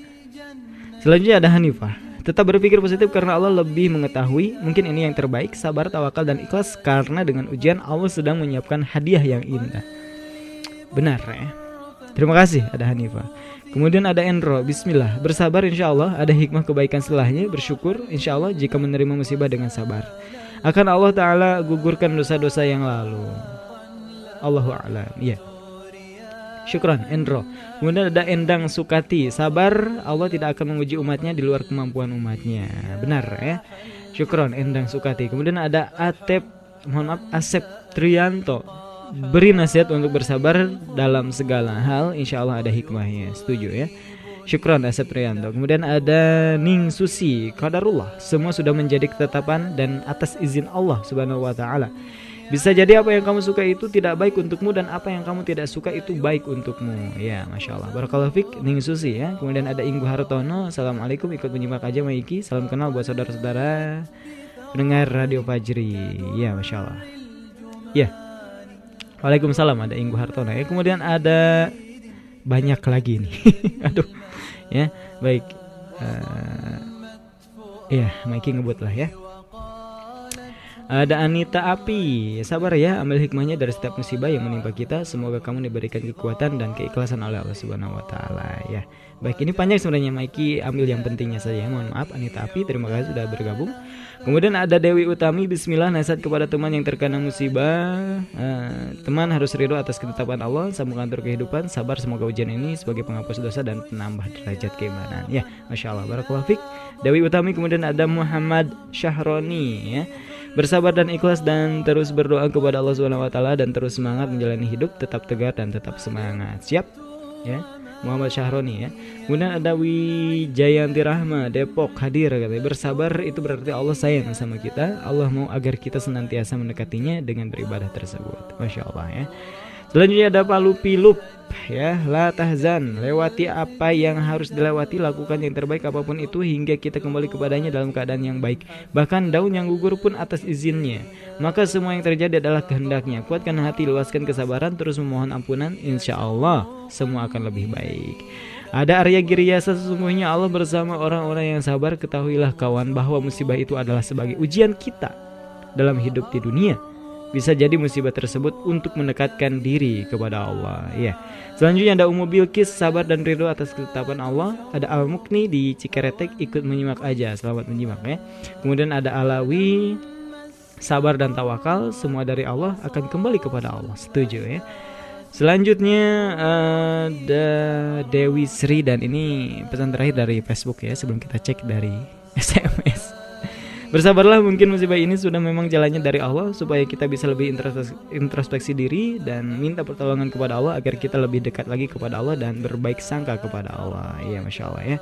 Selanjutnya ada Hanifah. Tetap berpikir positif karena Allah lebih mengetahui. Mungkin ini yang terbaik, sabar, tawakal dan ikhlas karena dengan ujian Allah sedang menyiapkan hadiah yang indah. Benar ya. Terima kasih ada Hanifah. Kemudian ada Endro, Bismillah, bersabar insya Allah, ada hikmah kebaikan setelahnya, bersyukur insya Allah jika menerima musibah dengan sabar. Akan Allah Ta'ala gugurkan dosa-dosa yang lalu. Allahu a'lam. Ya. Syukran Endro. Kemudian ada Endang Sukati, sabar Allah tidak akan menguji umatnya di luar kemampuan umatnya. Benar ya. Syukron Endang Sukati. Kemudian ada Atep, mohon maaf Asep Trianto. Beri nasihat untuk bersabar dalam segala hal, insya Allah ada hikmahnya. Setuju ya. Syukron Asep Trianto. Kemudian ada Ning Susi, Qadarullah. Semua sudah menjadi ketetapan dan atas izin Allah Subhanahu wa taala. Bisa jadi apa yang kamu suka itu tidak baik untukmu dan apa yang kamu tidak suka itu baik untukmu. Ya, masya Allah. Barakallahu fik, Ning Susi ya. Kemudian ada Inggu Hartono. Assalamualaikum, ikut menyimak aja Maiki. Salam kenal buat saudara-saudara pendengar Radio Fajri. Ya, masya Allah. Ya. Waalaikumsalam ada Inggu Hartono ya. Kemudian ada banyak lagi nih. [LAUGHS] Aduh. Ya, baik. Uh, ya, Maiki ngebut lah ya. Ada Anita Api. Sabar ya ambil hikmahnya dari setiap musibah yang menimpa kita. Semoga kamu diberikan kekuatan dan keikhlasan oleh Allah Subhanahu Wa Taala ya. Baik ini panjang sebenarnya Maiki ambil yang pentingnya saja Mohon maaf Anita Api. Terima kasih sudah bergabung. Kemudian ada Dewi Utami. Bismillah nasihat kepada teman yang terkena musibah. Uh, Teman harus ridho atas ketetapan Allah Sambung kantor kehidupan. Sabar semoga ujian ini sebagai penghapus dosa dan penambah derajat keimanan Ya. Masya Allah Barakallahu Fik. Dewi Utami kemudian ada Muhammad Syahroni ya Bersabar dan ikhlas dan terus berdoa kepada Allah Subhanahu wa taala dan terus semangat menjalani hidup, tetap tegar dan tetap semangat. Siap? Ya. Muhammad Syahroni ya. Kemudian ada Wijayanti Rahma Depok hadir katanya. Bersabar itu berarti Allah sayang sama kita. Allah mau agar kita senantiasa mendekatinya dengan beribadah tersebut. Masya Allah ya. Selanjutnya ada Palu Pilup ya, la tahzan, lewati apa yang harus dilewati, lakukan yang terbaik apa pun itu hingga kita kembali kepadanya dalam keadaan yang baik. Bahkan daun yang gugur pun atas izinnya. Maka semua yang terjadi adalah kehendaknya. Kuatkan hati, luaskan kesabaran, terus memohon ampunan, insya Allah semua akan lebih baik. Ada Arya Giriyasa sesungguhnya Allah bersama orang-orang yang sabar Ketahuilah kawan bahwa musibah itu adalah sebagai ujian kita dalam hidup di dunia bisa jadi musibah tersebut untuk mendekatkan diri kepada Allah. Ya. Selanjutnya ada Ummu Bilqis sabar dan ridho atas ketetapan Allah. Ada Al Mukni di Cikeretek ikut menyimak aja. Selamat menyimak ya. Kemudian ada Alawi sabar dan tawakal semua dari Allah akan kembali kepada Allah. Setuju ya. Selanjutnya ada Dewi Sri dan ini pesan terakhir dari Facebook ya sebelum kita cek dari [LAUGHS] SMS. Bersabarlah mungkin musibah ini sudah memang jalannya dari Allah supaya kita bisa lebih introspeksi, diri dan minta pertolongan kepada Allah agar kita lebih dekat lagi kepada Allah dan berbaik sangka kepada Allah. Ya masya Allah ya.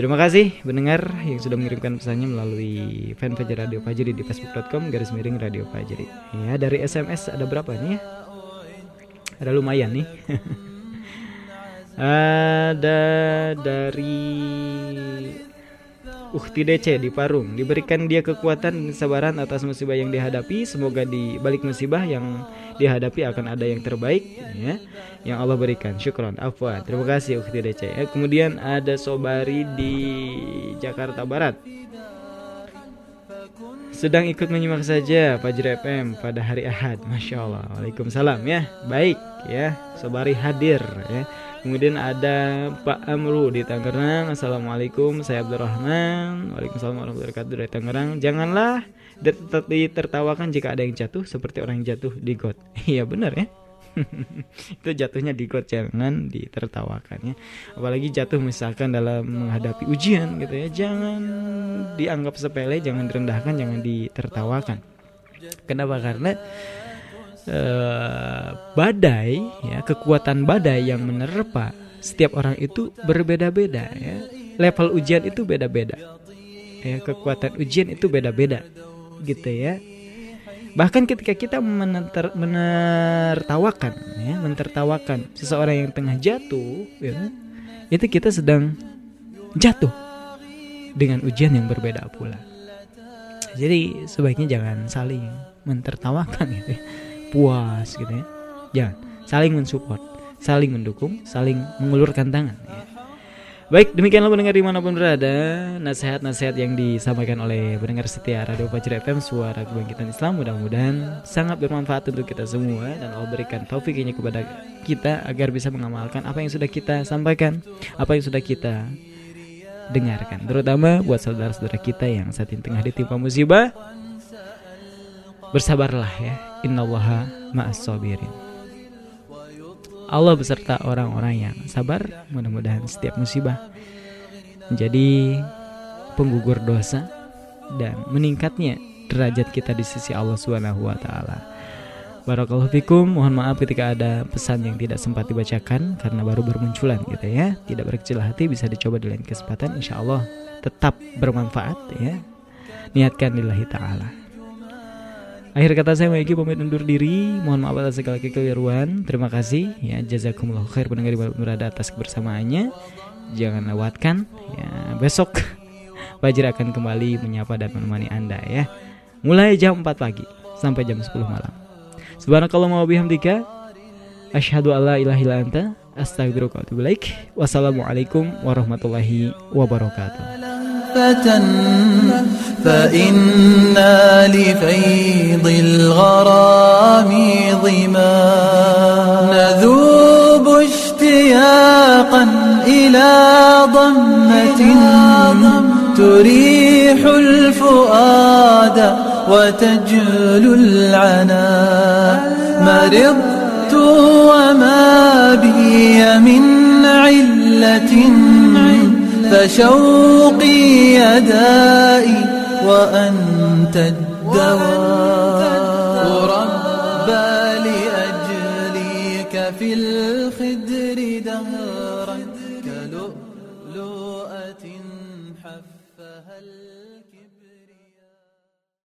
Terima kasih pendengar yang sudah mengirimkan pesannya melalui fanpage Radio Fajri di facebook.com garis miring Radio Fajri. Ya dari SMS ada berapa nih ya? Ada lumayan nih. [LAUGHS] ada dari Ukti DC di Parung. Diberikan dia kekuatan dan kesabaran atas musibah yang dihadapi. Semoga di balik musibah yang dihadapi akan ada yang terbaik ya yang Allah berikan. Syukron. Afwan. Terima kasih Ukti DC ya, kemudian ada Sobari di Jakarta Barat. Sedang ikut menyimak saja Fajr FM pada hari Ahad. Masya Allah. Waalaikumsalam ya. Baik ya. Sobari hadir ya Kemudian ada Pak Amru di Tangerang. Assalamualaikum, saya Abdurrahman. Waalaikumsalam warahmatullahi wabarakatuh dari Tangerang. Janganlah ditertawakan jika ada yang jatuh seperti orang yang jatuh di got. [LAUGHS] Iya benar ya. [LAUGHS] itu jatuhnya di got jangan ditertawakan ya apalagi jatuh misalkan dalam menghadapi ujian gitu ya jangan dianggap sepele jangan direndahkan jangan ditertawakan kenapa karena uh, badai ya kekuatan badai yang menerpa setiap orang itu berbeda-beda ya. Level ujian itu beda-beda ya kekuatan ujian itu beda-beda gitu ya. Bahkan ketika kita mener, menertawakan ya menertawakan seseorang yang tengah jatuh ya, itu kita sedang jatuh dengan ujian yang berbeda pula. Jadi sebaiknya jangan saling mentertawakan gitu. ya puas gitu ya. Jangan. Saling mensupport saling mendukung saling mengulurkan tangan ya. Baik, demikianlah pendengar di mana pun berada. Nasihat-nasihat yang disampaikan oleh pendengar setia Radio Fajr FM Suara Kebangkitan Islam Mudah-mudahan sangat bermanfaat untuk kita semua Dan Allah berikan taufiknya kepada kita Agar bisa mengamalkan apa yang sudah kita sampaikan Apa yang sudah kita dengarkan. Terutama buat saudara-saudara kita yang saat ini tengah ditimpa musibah Bersabarlah ya Innallaha ma'as Allah beserta orang-orang yang sabar Mudah-mudahan setiap musibah Menjadi penggugur dosa Dan meningkatnya derajat kita di sisi Allah Subhanahu wa taala. Barakallahu fikum. Mohon maaf ketika ada pesan yang tidak sempat dibacakan karena baru bermunculan gitu ya. Tidak berkecil hati bisa dicoba di lain kesempatan insya Allah tetap bermanfaat ya. Niatkan lillahi taala. Akhir kata saya Maiki pamit undur diri. Mohon maaf atas segala kekeliruan. Terima kasih ya jazakumullah khair pendengar berada atas kebersamaannya. Jangan lewatkan ya besok [LAUGHS] Fajr akan kembali menyapa dan menemani Anda ya. Mulai jam 4 pagi sampai jam 10 malam. Subhanakallah wa bihamdika asyhadu alla ilaha anta astaghfiruka wa. Wassalamualaikum warahmatullahi wabarakatuh. فإنا لفيض الغرام ظما. نذوب اشتياقا إلى ضمة تريح الفؤاد وتجلو العنا. مرضت وما بي من علة فشوقي يدائي وأنت الدواء